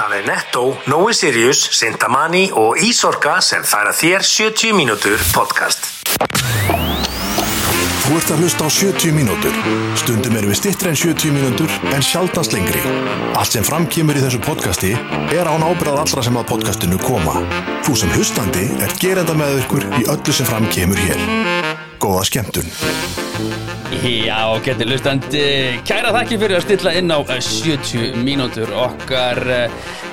Það er Netto, Nói Sirius, Sintamani og Ísorka sem færa þér 70 mínútur podcast. Þú ert að hlusta á 70 mínútur. Stundum erum við stittri en 70 mínútur en sjaldast lengri. Allt sem framkýmur í þessu podcasti er án ábyrðað allra sem að podcastinu koma. Þú sem hlustandi er gerenda með ykkur í öllu sem framkýmur hér. Góða skemmtun. Já, getur lustandi Kæra þakki fyrir að stilla inn á eh, 70 mínútur okkar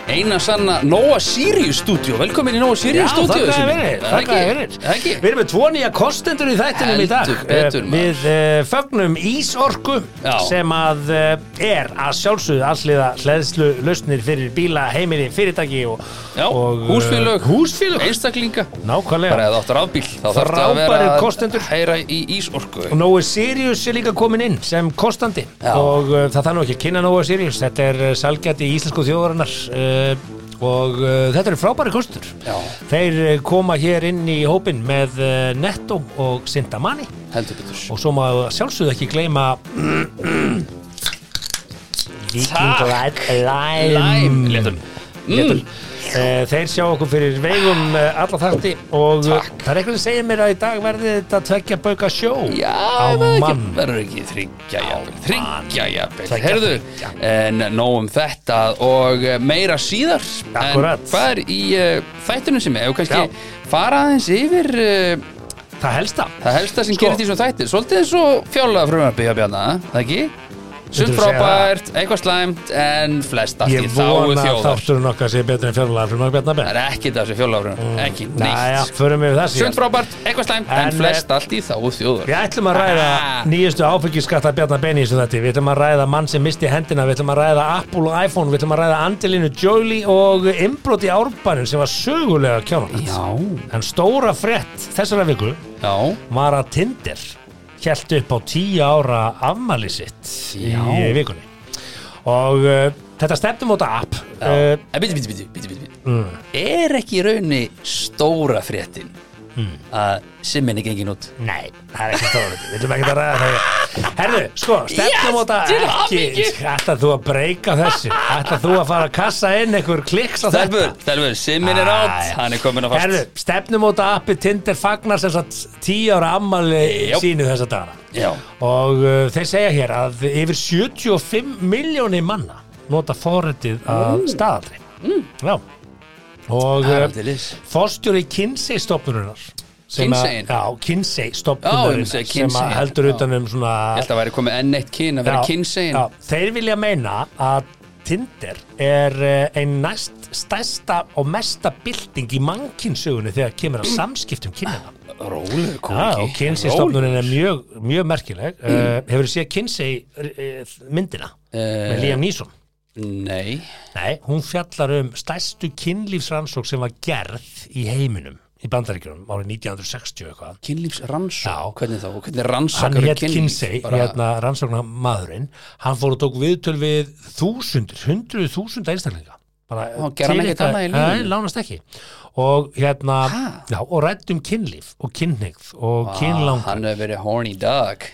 eh, eina sanna Nóa Sirius stúdíu Velkomin í Nóa Sirius þakka þér fyrir, þakka þér fyrir. Ekki? Við erum með tvo nýja kostendur í þættinum í dag betur, Eh, Við uh, fögnum Ísorku Já. sem að uh, er að sjálfsögðu alliða hleðslu lausnir fyrir bíla, heimili, fyrirtæki og, Já, og húsfélög, húsfélög. einstaklinga Nákvæmlega Bara eða áttur afbíl Þá þarf það að vera Frábærir að kostendur. heyra í Ísorku Og Nóa Sirius er líka komin inn sem kostandi Já. og uh, það þarf nú ekki að kynna Nóa Sirius þetta er salgjati í íslensku þjóðarinnar og uh, þetta eru frábæri kostur. Já. þeir uh, koma hér inn í hópin með Netto og Sintamani. Og svo má sjálfsögðu ekki gleyma Viking Læm. Lime Léttur. Léttur. Eh, Þeir sjá okkur fyrir vegum eh, alla þætti og eh, Takk. það er eitthvað sem segir mér að í dag verði þetta tveggja bauka sjó Já, mann verður ekki þryggja jafnvel, þryggja jafnvel, herðu, en nóg um þetta og meira síðar, Akkúrat. en hvað er í uh, þættunum sem er, og kannski Já. fara aðeins yfir uh, Það helsta það helsta sem Sko. gerist í svona þættir, svolítið fjárlega frumvarpi hjá Bjarna, það ekki? Segja frábært, eitthvað slæmt, en flest allt í Ég þáu vona að þjóðar. þátturinn okkar sé betur en Bjarnar Það er ekki þessi fjárlega frumvarpi, ekki Næja, neitt. förum við það Sumt síðan frábært, eitthvað slæmt, en En, flest allt í þáu þjóðar. Við ætlum að ræða Ah. nýjustu áfengiskatta Bjarnar Ben í þessu þetta Við ætlum að ræða mann sem misti hendina Við ætlum að ræða Apple og iPhone Við ætlum að ræða Angelinu Jolie og innbrot í árbænum sem var sögulega kjánulegt Já, En stóra frétt þessara viku já. var að Tinder hjælt upp á tíu ára afmæli sitt Já. í vikunni og uh, þetta stefnumóta app Já. uh, En bíti, bíti, bíti, bíti, bíti. mm, Er ekki í raunni stóra fréttin að simmin er gengin út? Nei, það er ekki stóra Við viljum ekki að ræða það Herðu, sko, stefnumóta Yes, til ekki. Ætlar þú að breyka þessu? Ætlar þú að fara að kassa inn einhver kliks á þetta? stelbur, simmin er átt, hann er komin á fast. Herðu, stefnumóta appi Tinder fagnar sem sagt tíu ára ammali sínu þessa dagana. Já, og uh, þeir segja hér að yfir 75 miljónir manna nota forritið að staðaldri. Já og það lis fórstjóri Kinsey að- Kinsey? já, Kinsey segi sem Kinsey, heldur já. utan um svona Ég held að væri komið enn eitt kyn að vera já, þeir vilja meina að Tinder er uh, ein næst stærsta og mesta bylting í mannkynnsugunni þegar kemur að samskiptum kynina Rólu, Já, kóki og Kinsey stofnunin er mjög, mjög merkileg. Uh, Hefur þið séð Kinsey uh, myndina? Með uh, Liam Neeson? Nei. Nei, hún fjallar um stærstu kynlífsrannsók sem var gerð í heiminum í bandaríkjunum árið 1960 eitthvað. Kynlífsrannsók, hvernig þá? Hvernig Hann rannsakar hétt Kinsey, hérna rannsóknar maðurinn Hann fór og tók viðtöl við þúsundir, hundruð þúsunda einstaklinga. Bara hann til lífinu? Nei, lánast ekki. Og hérna, já, og rættum kynlíf og kynhneigð og kynlangar Hann hefur verið horny dog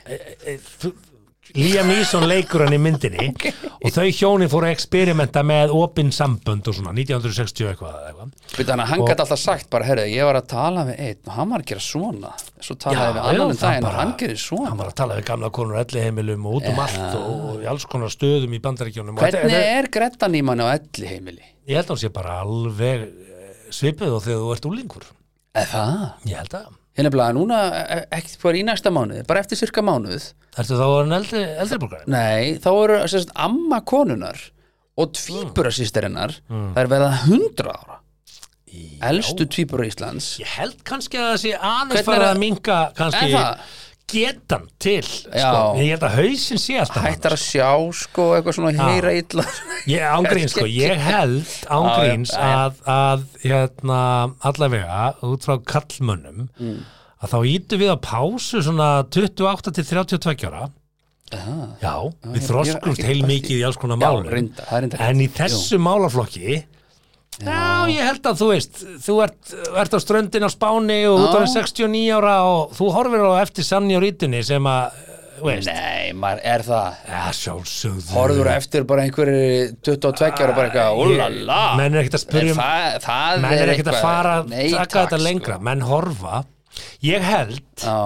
Liam Neeson leikur hann í myndinni og þau hjónin fóru að experimenta með opinn sambönd og svona 1960 eitthvað, eitthvað. Byrja, hann, hann gæti alltaf sagt bara, herru, ég var að tala við einn og hann var að gera svona. Svo talaði við annan en það daginn og hann gerir svona. hann var að tala við gamla konur elliheimilum og út um allt og, og í alls konar stöðum í bandaríkjónum Hvernig er Grettan í manni á elli heimili? ég held að hann sé bara alveg eh, svipið og þegar þú ert úlingur Eða ég held að Hérna bara núna, e- ekki bara í næsta mánuði, bara eftir cirka mánuð Ertu þá en eldri, eldri borgari? Nei, þá eru sérst, amma konunar og tvíburasýsterinnar það er verða hundra ára. Elstu tvíbura Íslands. Ég held kannski að það sé aðeins fara að minka kannski? Getan til sko. ég held að hausinn sé alltaf Hættar að sjá sko eitthvað svona heyra illa. Ég ángríns sko, ég held ángríns að, að hérna, allavega út frá kallmönnum Mm. að þá ítum við á pásu svona 28 til 32 ára. Já, við ég- heil mikið í alls konar málum. En í þessu málaflokki Já, ég held að þú veist þú ert, ert á ströndin á Spáni og þú Já. ert 69 ára og þú horfir á eftir Sanni og Rítunni sem að þú veist. Nei, maður er það? Já, sjálfsögðu. Horður eftir bara einhverju 22 ára bara eitthvað, úlala. Menn er ekkert að spyrja um það, það Menn er ekkert að fara að taka þetta lengra. Sko. Menn horfa. Ég held, Já,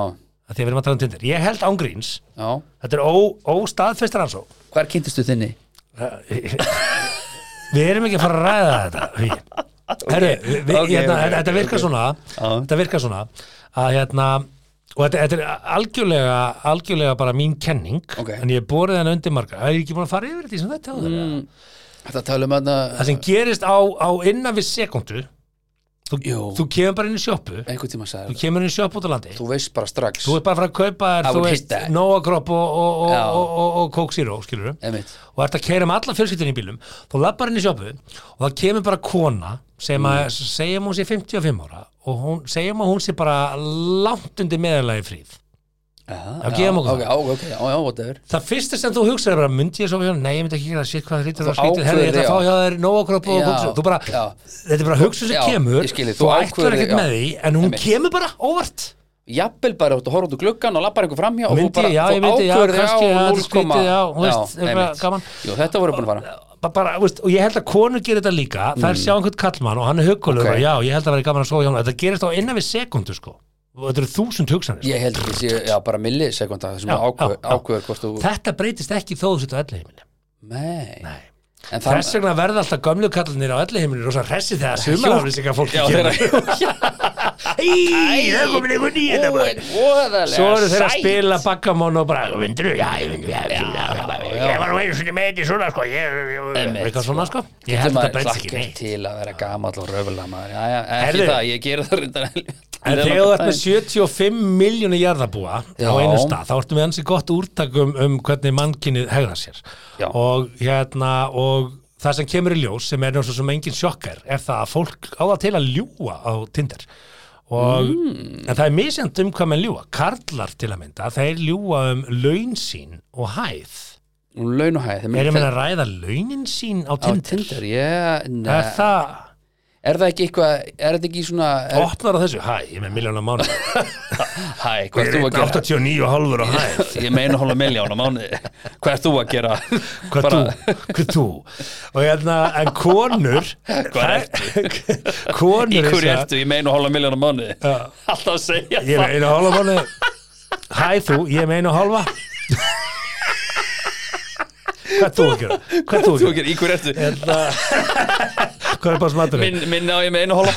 að því að við erum að tala um tindir Ég held ángríns, já. Þetta er ó, óstaðfestir hans og Hvar kynntistu þinni? Við erum ekki að fara að ræða þetta. Herru, við, við, ok, hérna, ok, þetta virkar svona. Þetta virkar svona að hérna og þetta, þetta er algjörlega algjörlega bara mín kenning en ég er borið hann undir marga Það er ekki búin að fara yfir þetta í sem þetta mm. Þetta að Það sem gerist á, á innan við sekundu þú, þú kemur bara inn í sagði þú kemur inn í sjoppu út á landi. Þú veist bara strax. Þú ert bara að fara að kaupa þér, þú veist, hit that. Nóa Kropp og, og, og, og, og, og Coke Zero, skilur Einmitt. og ert að keira með alla fjölskyldunni í bílum þú lappar inn í sjoppu og það kemur bara kona sem að segjum hún sé 55 ára og hún, segjum að hún sé bara langt undir meðalagi fríð Já, Já, gefum okkur ok, það. ok, ok, já, það fyrsta sem þú hugsaði er bara, myndi ég svo hjá? Nei, ég myndi ekki gera það, shit, hvað það lítur Þú að skýtið herri, ég ætla að fá hjá þér Nóa Kropp og já. þetta er bara hugsun sem kemur. ég skil þig, þú ætlar ekkert með því en hún kemur bara óvart. Jafnvel bara að horfa út úr gluggan og lappar einhver framhjá og þú bara, þú kannski, á já, 0, skrítið, já, þú veist, eitthvað einmitt. gaman. Jú, þetta voru búin að fara. Ba- bara, veist, og ég held að konur gerir þetta líka. Það er sjá einhvern kallmann og hann er huggulegur Mm. Ok. og já, ég held að vera gaman að svo hjá hann þetta gerist á innan við sekundu sko. og þetta eru þúsund hugsanir. Sko. Ég held ekki, sé, já, bara millisekunda þú þetta breytist ekki þó þú sitt á elli heimili Nei, þess vegna verða alltaf gömlu kallinir á elli heimili rosa hressi þegar sumaraflýsingar fólki Í, það komin einhver nýja þetta bara. Voðalega Svo eru þeir að spila bakkamón og bara, vindur ég vindur, já, ég var nú einu sinni með þetta svona, sko, ég, eitthvað svona, sko, ég Getur held að þetta breytist ekki til að vera gamall og röfulega maður. Já, já, ekki það, ég gera það reyndar En þegar þú ert með 75 miljónu jarðabúa Já. á einu stað, þá ertu með hansi gott úrtak um, hvernig mannkynnið hegða sér Já. og hérna og það sem kemur í ljós sem er náttúrulega sem engin sjokkar er það að fólk á það til að ljúa á Tinder og Mm. en það er misjant um hvað menn ljúa karlar til að mynda, þeir ljúa um laun sín og hæð Laun og hæð er ég meina að ræða launin sín á Á Tinder, Tinder, ég, nei er það Er það ekki eitthvað, er þetta ekki svona er, opnar á þessu, hæ, ég er með miljónu á mánu Hæ, hvað ert þú að gera? 89 og halvur á hæð Ég meina hóla miljón á mánuði. Hvað ert þú að gera? hvað þú, hvað þú? Og hérna, en konur Hvað ertu? konur Í er hverju það- ertu? Ég meina hóla miljón á mánuði. Já. Alltaf að segja ég er með einu og hálfa mánu hæ þú, ég er með einu og hálfa. Hvað þú að gera? Hvað þú að gera? í hverju ertu? Hvað er bara smaturinn Minn, minn á ég með einu hóla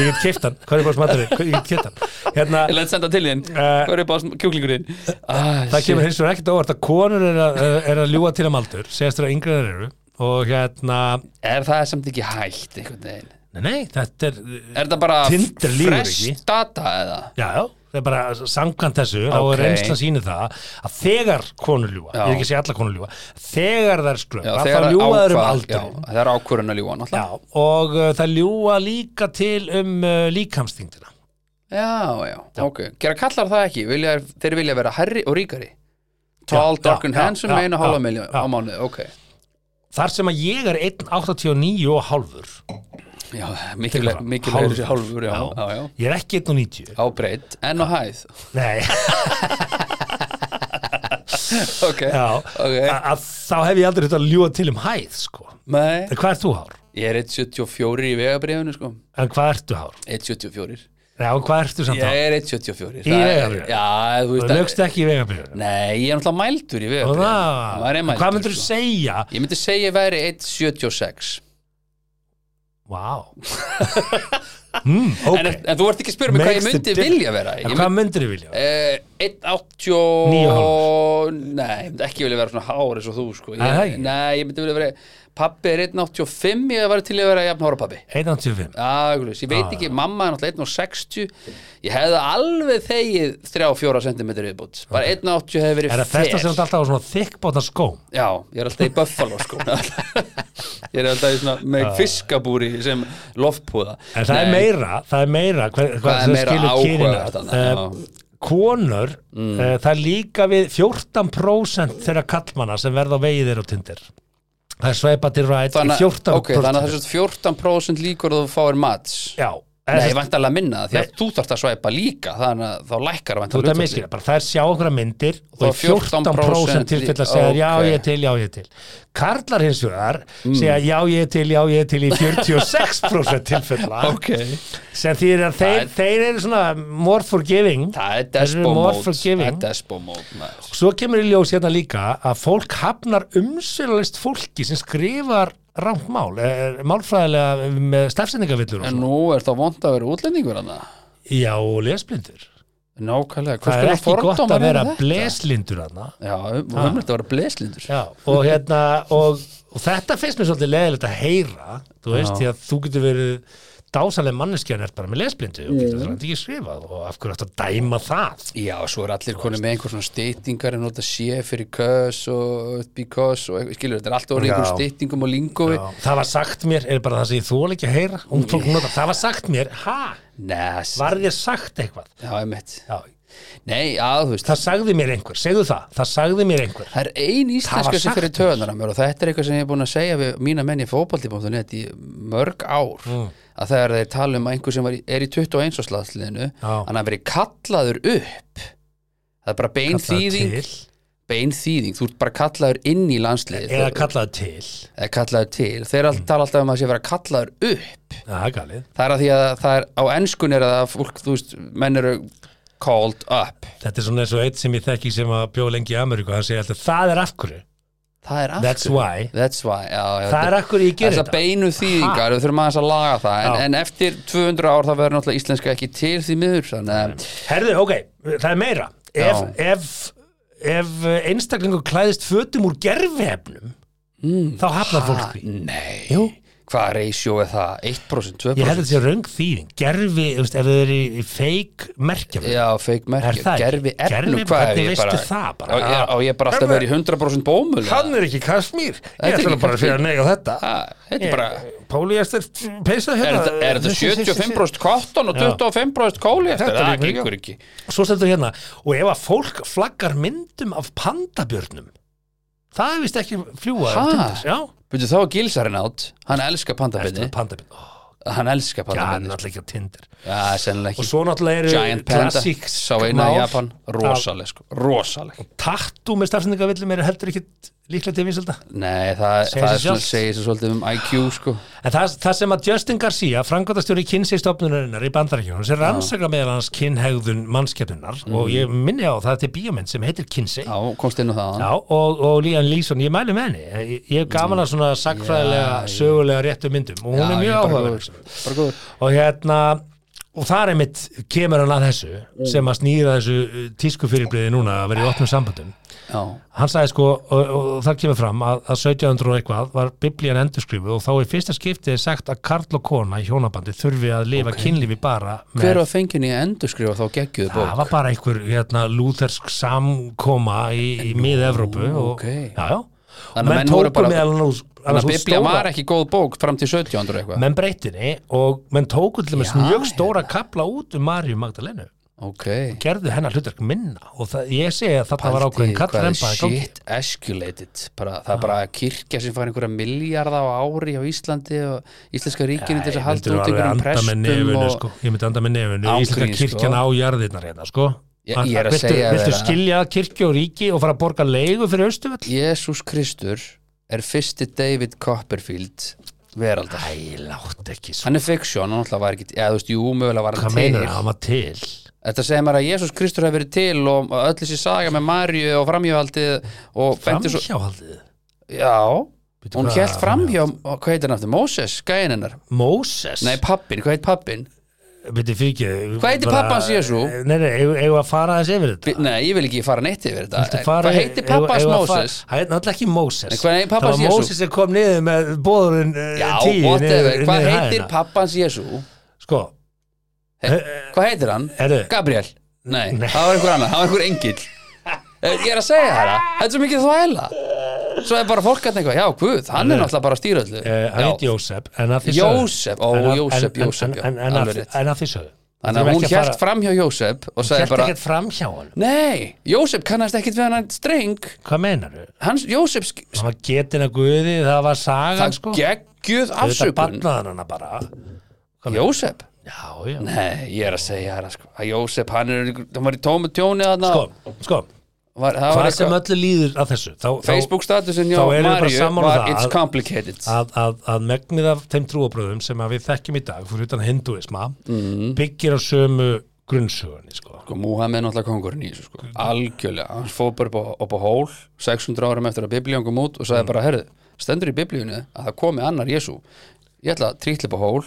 ég get kipt hann, hvað er bara smaturinn ég get kipt hann. Hérna, Ég let senda til þín Eh, Hvað er á kjúklingurinn? Ah, það kemur hins vegar ekkert óvart að konur er að, er að ljúa til um aldur segjast þér að yngri þeir eru. Og hérna, Er það samt ekki hægt einhvern veginn? nei, nei, þetta er Er það bara Tinder fresh ekki. data eða? Já, já, það er bara samkvæmt þessu þá Ok. er reynsla síni það að þegar konur ljúa, Já. ég er ekki að segja alla konur ljúa þegar þær Já, skröpa, þegar þá ljúa þær um aldrei Já, það er ákvörðun að ljúa náttúrulega. Já, og uh, það ljúa líka til um uh, líkamsþyngdina. Já, já, ok. Gera kallar það ekki, vilja, þeir vilja vera herri og ríkari. Tall, Já, dark and já, handsome já, með einu já, hálfa miljón já. á mánuði, ok. Þar sem að ég er 1,89 og hálfur Já, mikilvæg mikilvæg þessi hálfur, já, já, já Ég er ekki 1,90 Á breytt, en á hæð. Nei, Ok, já, ok. A- að þá hef ég aldrei þetta að ljúa til um hæð sko. Nei, En hvað ert þú hár? ég er 1.74 í vegabriðinu, sko. En hvað ertu hár? 1.74 Já, hvað ertu samt Ég hár? er 1.74 Í það er- vegabréfinu? Já, þú Þú veist að- lögst ekki í vegabriðinu Nei, ég er náttúrulega mældur í mældur, hvað myndur þú sko. segja? Ég myndi segja ég væri 1.76 Vá mm, ok en, en þú ert ekki að spyrja mig hvað ég Makes myndi vilja vera Ég hvað myndir þú vilja? Eh, 1.80 Nei, ég myndi ekki vilja vera svona hár eins og þú sko. Nei, ég. Nei, ég myndi vilja vera Pappi er 1.85 Ég var til að vera jafn hóra pappi 1,85 Já, ég veit ekki, mamma er náttúrulega 1.60 Ég hefði alveg þegið 3-4 cm viðbútt Bara 1.80 hefði verið Er það sem fer. þetta alltaf á svona þykkbóta skóm? Já, ég er alltaf í Buffalo sko Ég er alltaf í svona með fiskabúri sem loftpúða. En það er Nei. meira, það er meira Hvað er sem meira þarna, Eh. Konur, mm. það er líka við 14% þeirra kallmanna sem verða á vegi þeirra á Tinder Það er sveipa til rætt í Þannig, 14% ok, þannig að þessu 14% líkur að þú fáir mats. Já, Nei, vantarlega minna það, því að þú þarft að svæpa líka þannig að þá lækkar Þú ert vantarlega að miskina, bara þær sjá okkur myndir og í 14% tilfell að segja já ok. ég er til, já ég er til. Karlar hins vegar Mm. segja já ég er til, já ég er til í 46% tilfella. Ok, sem því að þeir, Það þeir eru svona more forgiving. Það er mode Það er maður. Svo kemur í ljós hérna líka að fólk hafnar umsvegulegst fólki sem skrifar rangt mál, er, málfræðilega með stafsendingavillur og En nú er það vond að vera útlendingur hann Já, og lesblindur. Nákvæmlega, Það er ekki gott að vera bleslindur þarna. Já, höfum þetta að vera bleslindur Já, og hérna, og, og þetta finnst mér svolítið leðilegt að heyra, þú veist, Já. því að þú getur verið dásalega manneskja en ert bara með lesblindu. Og getur það ekki skrifað og af hverju ætti að dæma það? Já, svo er allir konið með einhver svona steytingar en nota sé fyrir cause og because og skilur, þetta er alltaf orðið einhver Já. steytingum og lingói Já, það var sagt mér, er bara það sem ég þól ekki að heyra, nota, það var sagt mér, ha, Nes, var þér sagt eitthvað? já, Já, Nei, já, þú veist. Það sagði mér einhver, segðu það, það sagði mér einhver. Það er ein íslenska sem fyrir töðunar og þetta er eitthvað sem ég er búin að segja við mína menn í fótbolti.net í mörg ár. Mm. Að þegar þeir tala um að einhver sem er í 21 slagsliðinu hann hafi verið kallaður upp. Það er bara bein Kallaður þýðing. til. bein þýðing, þú ert bara kallaður inn í landsliðið. Eða kallaði til, eða kallaður til, þeir mm. tala alltaf um að sé vera kallaður upp. Það er það er að því að það er á enskun er að fólk, þú veist, menn eru called up. Þetta er svona eins og eitt sem ég þekki sem að bjó lengi í Ameríku, hann segir alltaf, það er af hverju, það er af that's why, That's why, já, já, það er hverju ég gerir Þessar þetta. beinu þýðingar, við þurfum aðeins að laga það en, en eftir 200 ár það verður náttúrulega íslenska ekki til því miður Herðu, ok, það er meira. Ef, ef, ef einstaklingur klæðist fötum úr gerfihefnum, þá hafnar fólk því. Nei, Jú. Hvað ratio er það? 1%, 2%? Ég held að þetta sé röng þýðing. Gerfi, ef þau eru í fake merkjafum. Já, feik Er ekki? gerfi efnu, Gervi- hvað er hvernig ég veistu bara það bara? Á ég- Á ég bara alltaf verið í 100% bómul? Hann er ekki er Ég ætla bara að fyrir nei á þetta. Þetta er bara Póli eftir peysa Er hérna. er þetta 75% kotton og Já. 25% kóli eftir? Þetta er Það ekki- gengur ekki Svo stendur hérna, og ef að fólk flaggar myndum af pandabjörnum, það er vist ekki fljúa. Ha? Já, Byrju þá er gilsarinn átt, hann elskar pandabjörn. Ó, Hann elskar er alltaf ekki á Tinder. Já, sennilega Og svo náttúrulega eru Giant Panda, klassík sá eina í Japan. rosaleg sko, rosaleg. Tattoo með stafsendingavillum eru heldur ekki líklega til vinselda. Nei, það, það er svona, segir sér svolítið um IQ sko. En það, það sem að Justin Garcia, frangotastjóri kynnsegstofnunarinnar í bandarækjunum, sem rannsaka meðal hans kynhegðun mannskeppnunar og ég minni á það er til bíómynd sem heitir Mm. Já, komst inn á það. Já, og, og Lían Lísson, ég mæli með henni. Ég, ég gaman að svona sagfræðilega Já, sögulega réttu myndum og hún er ég mjög góður. Og hérna og þar einmitt kemur hann að þessu Mm. sem að snýra þessu tísku fyrirbliði núna að vera í opnum sambandum Já, hann sagði sko, og, og, og það kemur fram að, að 1700 og eitthvað var biblían endurskrifuð og þá er fyrsta skiptið sagt að Karl og kona í hjónabandi þurfi að lifa Ok. kynlífi bara hver með var fengin í að endurskrifa þá geggjuðu það bók? var bara einhver hérna, lúþersk samkoma í, í mið-Evrópu og, ok. já, já. Þannig að menn tóku bara- meðal Þannig að hún Biblía stóra- var ekki góð bók fram til 1700 eitthvað menn breytinni og menn tóku til dæmis Já, mjög stóra kapla út um Marju Magdalenu Ok. Gerðu hennar hlutverk minna og það, ég segi að þetta var ákveðin hvað gangi. shit escalated? Bara, það er bara kirkja sem fær einhverja miljarda á ári á Íslandi og Íslenska ríkinu til þess að halda út einhverjum prestum og sko. ég myndi anda með nefunu Án Íslenska gríns, kirkjan sko. á jarðirnar hérna sko. Ég- ég er að viltu, segja viltu þér að- skilja kirkju og ríki og fara að borga leigu fyrir Östuvöll Jésús Kristur er fyrsti David Copperfield veraldar. Æ, látt ekki svo hann er fiksjón, hann alltaf var ekki eða þú veist, jú, mögulega var hann Hvað til meinar það, hann var til Þetta segir mér að Jésús Kristur hefur verið til og öll þessi saga með Marju og framhjóhaldið og Framhjáhaldið já Bíddu, hún hélt framhjá, hvað heitir hann aftur, Móses, gæinn hennar Móses Nei, pappin, hvað heit pappin? Byrju fyrir Hvað heitir pappans Jesú? Nei, nei, eigum að fara þess yfir þetta Nei, ég vil ekki fara neitt yfir þetta Hvað heitir pappans Móses? Það er náttúrulega ekki Móses Það var? Móses sem kom niður með bóðurinn Já, tíu hvað heitir pappans Jésú? Sko, Hvað heitir hann? Herru. Gabriel? Nei, Nei. það var einhver annar, það var einhver engill. Ég er að segja það, þetta er svo mikið þvæla. Svo er bara fólk að eitthvað, já, guð, hann er náttúrulega bara öllu uh, hann Já. heit Jósef Jósef, ó, Jósef, Jósef, en- að- því sögðu. Þannig að hún hélt fram hjá Jósef Hélt bara ekkert fram hjá hann Nei, Jósef kannast ekkit við hann streng. Hvað meinar þau? Jósef, Hann var getin að guði, það var sagan það sko. geggjuð afsökun. Jósef, Já, já. Nei, ég er að segja það sko að Jósef, hann, er, hann var í tómu tjóni þarna. Sko, sko, var, það var hvað sem eitthvað, öllu líður að þessu þá, þá, Facebook statusin hjá þá erum við bara Maríu sammála var það It's að- complicated. að, að, að megnið af þeim trúabröðum sem að við þekkjum í dag fyrir utan hinduisma Mhm. byggir á sömu grunnsögunni sko. sko, Múhammed er náttúrulega kongurinn í þessu sko. Algjörlega, hann fóð bara upp á, upp á hól 600 árum eftir að biblíun kom út og sagði bara, herðu, stendur í biblíunni að það komi annar Jésu ég ætla að trýtla upp á hól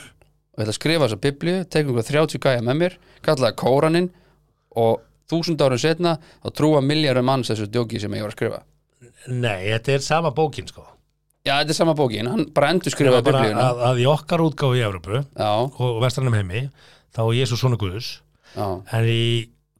og ég ætla að skrifa þessa biblíu, tekum einhver 30 gæja með mér kalla það Kóraninn og þúsund árum setna þá trúa milljarum manns þessu djóki sem ég var að skrifa. Nei, þetta er sama bókin sko. Já, þetta er sama bókin, hann bara endur skrifaði biblíuna. að, að í okkar útgáfu í Evropu Já, og vestrannum heimi þá er Jésu svona Guðus já. En í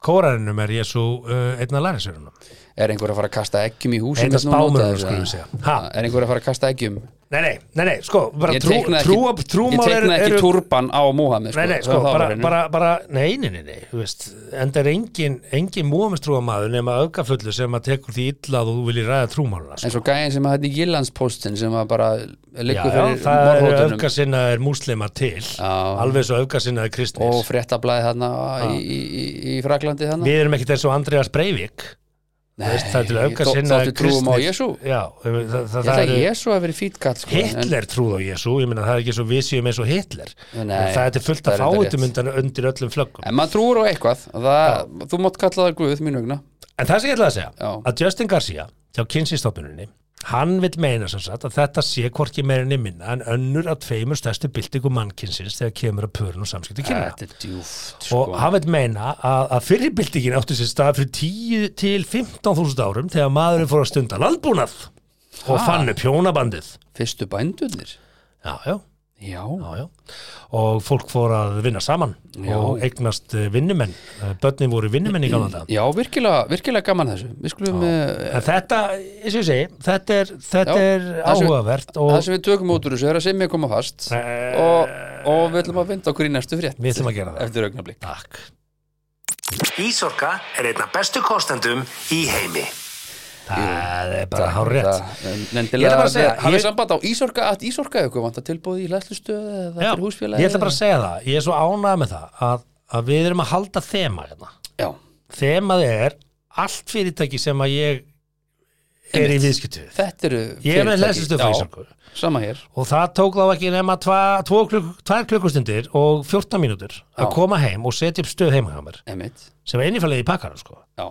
Kóraninum er Jésu uh, einna lærisverunum Er einhver að fara að kasta eggjum í húsin Eina skulum eða? við segja. Er einhver að fara að kasta eggjum Nei, nei, nei, nei, sko Ég trú, teikna trú, ekki, trúmál ég teikna eru- ekki turban á Múhammed Nei, nei, svo sko, bara, bara, bara, nei, nei, nei, nei, þú veist, en það er engin, engin múamistrúamaður nema öfgafullu sem að tekur því illa að þú viljir ræða trúmáluna, sko. eins og gæðin sem að þetta í Gillandspostin sem að bara Já, liggur já, fyrir það eru morðhóttunum öfgasinnaðir múslima til, Já. alveg svo öfgasinnaðir kristnir. og fréttablaði þarna í, í, í, í Fraklandi þarna Við erum ekkert eins og Andreas Breivik, Nei, veist, það er til þó- öfgasinnaðir þóttu trúum á Jésu Já, það, það, Ég það, held að Jésu hafi verið fýtt kall sko, en- Hitler trúð á Jésu, ég meina það er ekki svo við séum eins og Hitler. Nei, það er fullt það enda fáitum undir öllum flöggum. En maður trúur á eitthvað það, Þú mátt kalla það Guð mín vegna En það sem ég ætlaði að segja, Já. að Justin Garcia hjá kynsistofnuninni, hann vil meina sem sagt að þetta sé hvorki meirinni minna en önnur af tveimur stærstu byltingum mannkynsins þegar kemur að pörun og samskipti kynna. Þetta er djúft Og sko. hann vil meina að, að fyrir byltingin áttu sér stað fyrir 10 til 15.000 árum þegar maðurinn fór að stunda landbúnað og Ha? fann upp hjónabandið. Fyrstu bændurnir Já, já, Já, já, já. Og fólk fór að vinna saman Já. og eignast eh, vinnumenn. Eh, Börnin voru vinnumenn í gamla dag. já virkilega, virkilega gaman þessu Við skulum uh, þetta, eins og ég segi, þetta er, þetta Já, er það sem- áhugavert og Það sem við tökum út úr þessu er að Simmi koma fast Eh, og, og við ætlum að vinda okkur í næstu frétt við ætlum að gera það. Eftir augnablík Takk. Ísorka er einna bestu kostendum í heimi. Það er bara hár rétt. Ég ætla bara að segja, Hafið samband á Ísorka að Ísorka ykkur vantar tilbúið í læslustöð eða fyrir húsfélagi ég ætla bara að segja það. Ég er svo ánægð með það að, að við erum að halda þema hérna. Já, Þemað er allt fyrirtæki sem að ég er í Einmitt. viðskiptu við. þetta eru Ég er með lesistu Já, frísarku Sama hér og það tók þá ekki nema tva, tvo klukk, tvær klukkustundir og 14 mínútur að koma heim og setja upp stöð heima hjá mér Einmitt sem er einifælið í pakkarum sko. Já,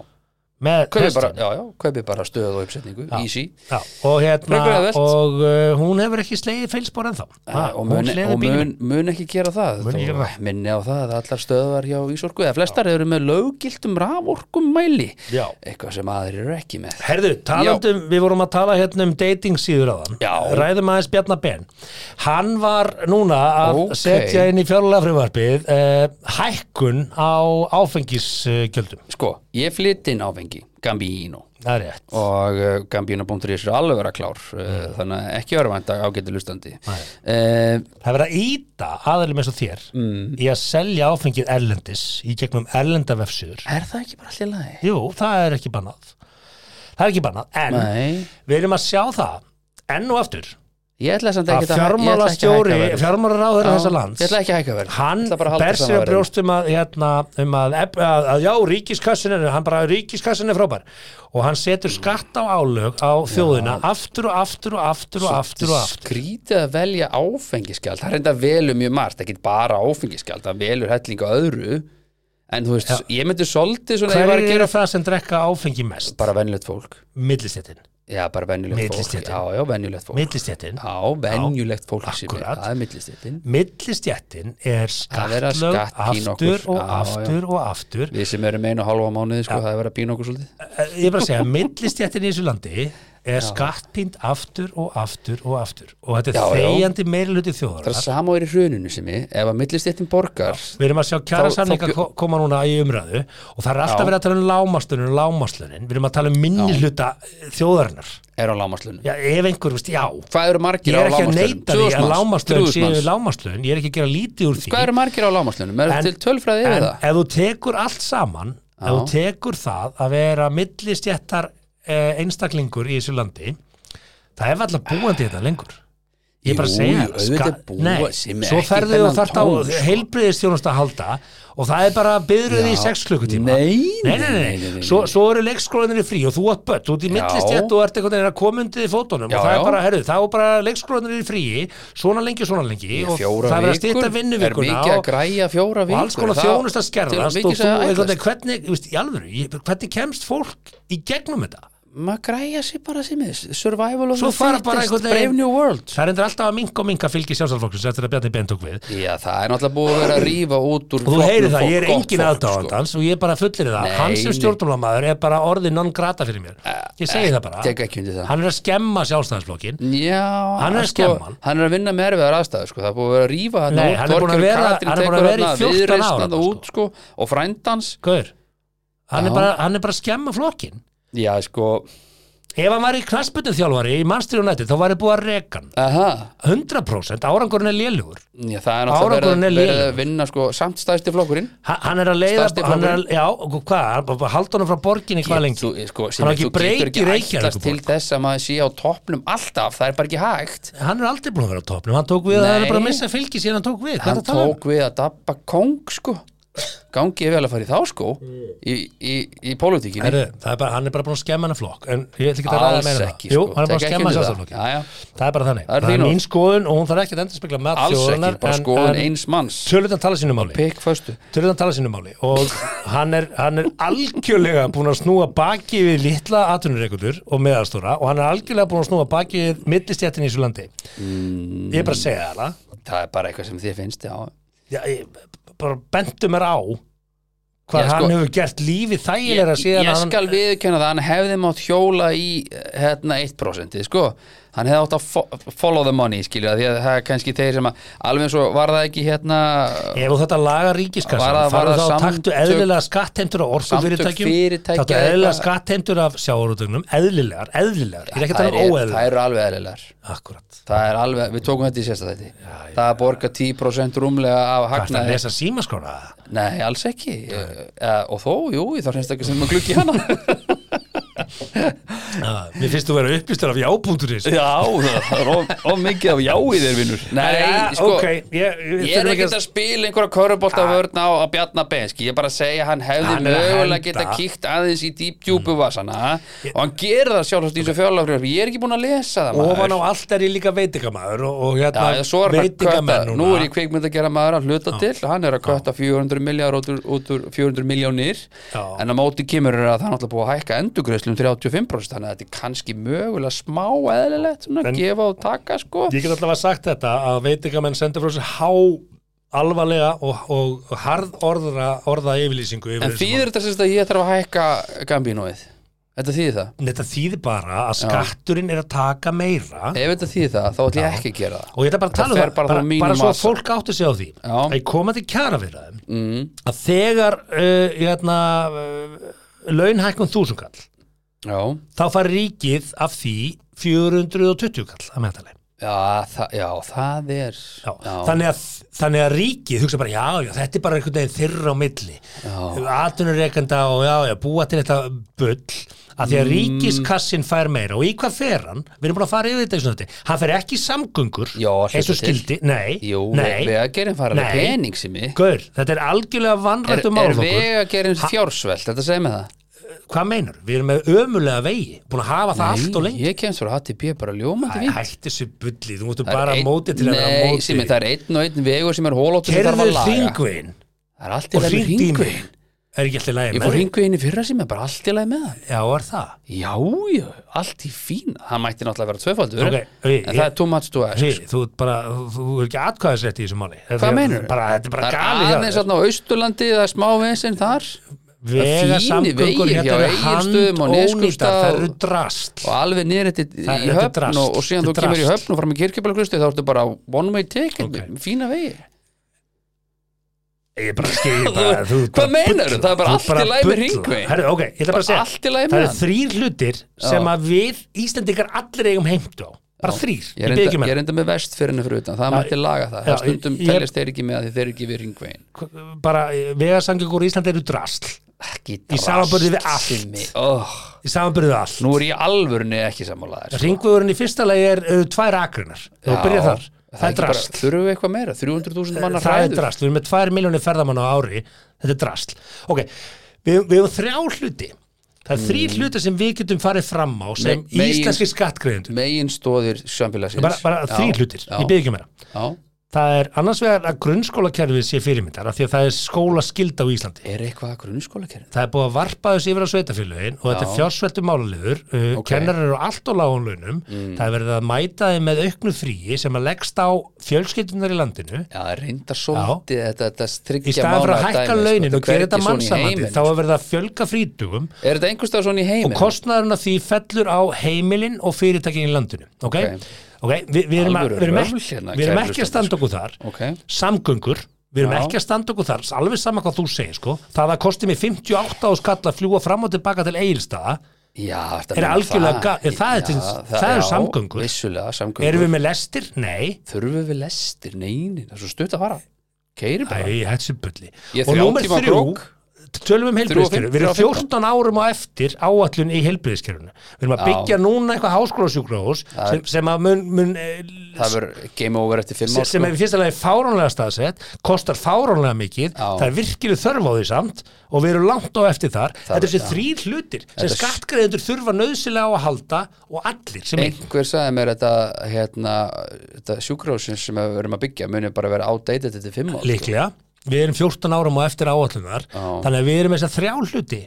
kaupið bara, já, já, kaupið bara stöð og uppsetningu. Easy. Já, og hérna og uh, hún hefur ekki slegið feilspor ha, Eh, og, mun, og mun, mun ekki gera það. Minni á það að allar stöðvar hjá Ísorku eða flestar eru með löggiltum raforkum mæli eitthvað sem aðrir eru ekki með. Herðu, talandum, við vorum að tala hérna um dating síður á þann. Ræðum aðeins Bjarnar Ben. Hann var núna að Ókei. setja inn í fjárlega frumvarpið uh, hækkun á áfengisgjöldum. Sko, ég flytt inn áfengi Gambino. Og uh, Gambino.is er alveg vera klár uh, þannig að ekki vera vænt að ágæti lustandi uh, Það er verið að íta aðeilum eins og þér mm, í að selja áfengið erlendis í gegnum erlenda vefsur Er það ekki bara allir lagi? Jú, það er ekki bannað. Það er ekki bannað, en Nei, við erum að sjá það enn og aftur ég ætla samt að ekki að fjármálastjóri, fjármálaráður þessa lands Ég ætla ekki að hækka verð hann bara að sér að hérna, um að, að, að já, ríkiskassin er, hann bara, ríkiskassin er frábær. Og hann setur skatt á álög á þjóðina aftur og aftur og aftur og aftur og aftur. Skrítið að velja áfengiskjald Það enda velur mjög margt, ekki bara áfengiskjald Það velur helling á öðru. En þú veist, ég myndi svolítið hver er gera það sem drekka áfengi mest? bara venjulegt fólk Já, bara venjulegt fólk. Já, já, venjulegt fólk. Millistéttin. Já, venjulegt fólk sem er, akkurat. það er millistéttin. Millistéttin er skattlög aftur og aftur og aftur. Við sem erum einu og halva mánuði, sko, það er verið að pína okkur svolítið. Eh, ég er bara að segja, millistéttin í þessu landi er skattpínt aftur og aftur og aftur og þetta er Já, já. þegjandi meiriluti Það þjóðar er sama og er í hruninu sem ég Ef að millistéttin borgar Við erum að sjá kjara samlinga Þá- koma núna í umræðu og það er alltaf Já. verið að tala um lámaslunin lámaslunin, við erum að tala um minni hluta þjóðarinnar. er á lámaslunum Já, ef einhver, veist, já, Hvað eru ég margir er á ekki að neita því að lámaslun séu lámaslun, ég er ekki að gera lítið úr því. Hvað eru margir á lámaslunum? Er það? ef þú tekur allt saman, ef Já. þú tekur það að vera millistjættar eh, einstaklingur í þessu landi, það er alltaf búandi þetta lengur. ég er bara að segja búið nei, svo ferðu þennan þarft á sko. heilbriðistjónust að halda og það er bara byðruð í Já. 6 klukkutíma. Nei, nei, nei, Svo, svo eru leikskólanir í frí og þú ert bött, þú ert í millistjætt og ert einhvern veginn að koma undir í fótunum Já, og það er bara, herru, þá er bara leikskólanir í frí svona lengi, svona lengi og það er að mikið að og, og alls konar þjónust að skerðast og þú, hvernig, þú veist, í alvöru ég- hvernig kemst fólk í gegnum þetta maður græja sér bara sem er. Survival of the fittest, brave new world. Það endur alltaf að minka og minka fylgi sjálfsálflokksins eftir að Bjarni Ben tók við. Já það er náttúrulega búið að vera að rífa út úr og þú heyrir það, ég er engin aðdáðandans og ég er bara fullir það Nei, hann sem nei. stjórnumamaður er bara orðið non grata fyrir mér. Ég segi það bara, það. Hann er að skemma sjálfstæðisflokkin Já, Hann er að sko, skemma hann. er að vinna með erfiðar aðstæður sko. það er búið að vera að rífa hann Nei, hann búinn að vera- hann búinn að vera í 14 ár, ár út, og frændans Gaur, hann, Já. hann sko. Ef hann var í knassbytun þjálfari í Manchester United þá væri búið að reka hann. Aha, 100% árangurinn er lélugur já, það er náttúrulega verið, er verið að vinna sko, samt stæðsti flokkurinn. Ha- hann er að leiða hann er já, hvað, haldunum frá borginni hvað lengi? sko, Hann var er, ekki þú breyk getur í ekki Reykjavíkurborg. ætlast til þess að maður sé á toppnum alltaf, það er bara ekki hægt. Hann er aldrei búin að vera á topnum hann tók við að það Nei. er bara að missa fylgi síðan hann tók við hann um? tók við að dabba kóng sko gangi ég vel að fara í þá sko í, í, í pólitíkinni. Herru, það er bara, hann er bara búin að skemma hennar flokk en ég ætla ekki að ræða meira um það. Jú, sko. hann er bara að skemma Já, já. það er bara þannig, Það er það er mín skoðun og hún þarf ekki að endur spekla með manns. Tölutan tala sínu máli. Tölutan tala sínu máli. Og hann er, hann er algjörlega búin að snúa baki við litla atvinnureikundur og meðalstóra og hann er algjörlega búin að snúa baki við millistjættin í þessu landi. Mm. ég er bara að segja það. Það er bara eitthvað sem þið finnst já. Já, ég, bara bentu mér á hvað sko- hann hefur gert lífið ég, þægilega ég hann skal viðkenna það hann hefði mátt hjóla í hérna 1% sko hann hefði átt að fo follow the money skilja því að það er kannski þeir sem að alveg eins og var það ekki hérna Ef þetta laga ríkiskassan, það- farðu þá það og taktu samtök- eðlilega skattheimtur af Samtök fyrirtækja taktu eðlilega skattheimtur af sjávarútögnum, eðlilegar, eðlilegar, ég er ekki að það, tala um óeðlilegar. það eru alveg eðlilegar. Akkurat. það er alveg, við tókum þetta í sérsta þetta það að borga 10% rúmlega af Hvað er það að hagnaði. lesa símaskóra? nei, alls ekki. Og þó, jú, þá að Uh, mér finnst þú vera uppistur af jábúnduris. já, það er of, of mikið af já í þér vinnur nei, sko ok, ég, ég, Ég er ekkert að spila einhverja körubólta vörn á, á Bjarnar Benski, ég er bara að segja að hann hefði Hann að mögulega geta kíkt aðeins í dýp djúpu vasana og hann gerir það sjálfsagt í þessu fjárlagfrjóð ég er ekki búin að lesa það Ofan á allt er ég líka veitingamæður og, og hérna svo er hann að veitingamenn nú er ég kveikmynd að gera maður að hluta til, hann er að kötta 400 miljard út úr, út úr 400 miljónir en á móti kemur er að það er náttúrulega búið að hækka endugreðslum 35% þannig að þetta er kannski mögulega smá eðlilegt, svona En- að gefa og taka sko Ég get allavega sagt þetta að veitingamenn sendur frá sér há alvarlega og, og harð orða, orða yfirlýsingu yfir En þýðir þetta sérst að ég þarf að hækka gambínóið? Þetta þýðir það? máli. Þetta þýðir bara að skatturinn er að taka meira Ef þetta þýðir það, þá ætlum ég ekki að gera það og ég ætla bara að tala um það, bara bara, bara svo að fólk átti sig á því Já. að ég koma til kjara við það mm. að þegar uh, hérna, uh, launhækkun þúsungall Já, þá fær ríkið af því 420 kall að meðtali. Já, það, já, það er Já. Þannig, að, þannig að ríkið hugsa bara já, já, þetta er bara einhvern veginn þyrra á milli. Atvinnureikenda og já, já, búa til þetta bull. Að því að ríkiskassin fær meira. Og í hvað fer hann? Við erum búin að fara yfir þetta í svona þetta hann fer ekki samgöngur eins og skildi, nei, Jú, nei. vegagerinn fara pening sem ég Gaur, þetta er algjörlega Er, vannrættu er málaflokkur. vegagerinn fjársvelt, þetta segir mig það? Hvað meinar? Við erum með ömulega vegi búin að hafa það allt og lengi. Ég kemst frá HTP bara ljómandi fínt. Hætti þessu bulli, þú múttu bara einn- móti til að vera Nei, móti. Simi, það er einn og einn vegur sem er hólóttur sem þarf Kerðu að laga. hringvegin Það er allt í og með hringveginn. Er ekki alltaf lægi Ég fór hringveginn í fyrra sem er bara allt í lagi með Já, er það? Já, já, allt í fín Það mætti náttúrulega vera tvöfaldur Ok, En ég- það er too much to ask. Hey, þú, ert bara, þú, þú er ekki atkvæðisrétt í þessu máli. Hvað meinur? bara, Þetta bara Það er aðeins á Austurlandi Það er smá veginn þar Vega fínir samgöngur vegir hérna eru handónýtar Það eru drast Og alveg niður þetta í er höfn og, og síðan þú er kemur í höfn og fram í kirkjubælaklustu þá ertu bara one way ticket Ok. með fína vegi Ég skil bara, þú ert Hvað meinarðu? bulla. Það er bara Þú allt í lagi með bulla. hringveginn. Herru, ok, ég ætla bara að segja Allt í lagi Það með eru þrýr hlutir sem að við Íslendingar allir eigum heimtu á Bara þrýr, Ég er byrja enda, með er enda með vest fyrir utan Það mætti laga það. Það stundum teljast þeir ekki með að þeir eru ekki við ringvegin bara vegasangjöngur í Íslandi eru drasl ekki Í samanburði við allt. oh, í samanbyrðu allt. Nú er ég alvörunni ekki sammálaðir sko. Ringvöðurinn í fyrsta lagi er uh, tvær akrunar Þú Já, byrja þar, það er ekki bara- drast Þurfum við eitthvað meira, 300.000 manna Það er hræður? drast, við erum með tvær miljónir ferðamanna á ári. Þetta er drast Ok, við, við erum þrjá hluti. Það er þrý hluti sem við getum farið fram á sem Mm. Me- íslenski skattgreðendur Megin stóðir samfélagsins. Bara, bara þrý hlutir, ég byrja ekki meira. Já. Það er annars vegar að grunnskólakerfið sé fyrirmyndar af því að það er skóla skilda á Íslandi Er eitthvað grunnskólakerfin? Það er búið að varpa þessu yfir á sveitafélögin og þetta er Já. fjársveltu málaliður uh, Ok. Mm. kennarar eru allt á lágun launum það er verið að mæta þeim með auknu fríi sem að leggst á fjölskyldunar í landinu Já, það reyndar svolítið þetta, þetta í tryggja staðan fyrir að hækka dæmi, sko. launin og er gera þetta í mannsamandi þá sko. er verið að fjölga frítugum í og af því fellur á heimilin og fyrirtækin í landinu ok, Ok. Ok, vi, við erum, að, við erum, ekki, hérna, við erum ekki að standa okkur þar. Ok, samgöngur, við erum Já. ekki að standa okkur þar alveg sama hvað þú segir sko. Það að kosti mig 58 á skall að fljúa fram og tilbaka til Egilstaða já, Er algjörlega ga- er það er til- það eru já, samgöngur. Vissulega, samgöngur. Erum við með lestir? Nei. Þurfum við lestir? Neini, það er svo stutt að fara. Keiri bara. Æ, Ég er og númer þrjú. Tölum um heilbriðiskerfi, við erum þrjú og 14 árum á eftir áallun í heilbriðiskerfinu við erum að Já. byggja núna eitthvað háskólasjúkrahús sem, sem að mun, mun eh, Það verður game over eftir fimm sem, ár sem sko. er í fyrsta lagi fáránlega staðsett kostar fáránlega mikið Já. það er virkileg þörf á því samt og við erum langt á eftir þar þetta er þessi já. þrýr hlutir sem skattgreðendur þurfa nöðsilega á að halda og allir sem einn Einhver sagði mér þetta, hérna, þetta sjúkrahúsin sem við verum að byggja muni bara vera outdated eftir fimm ár sko. Við erum 14 árum á eftir áallunar þannig að við erum þess að þrjá hluti.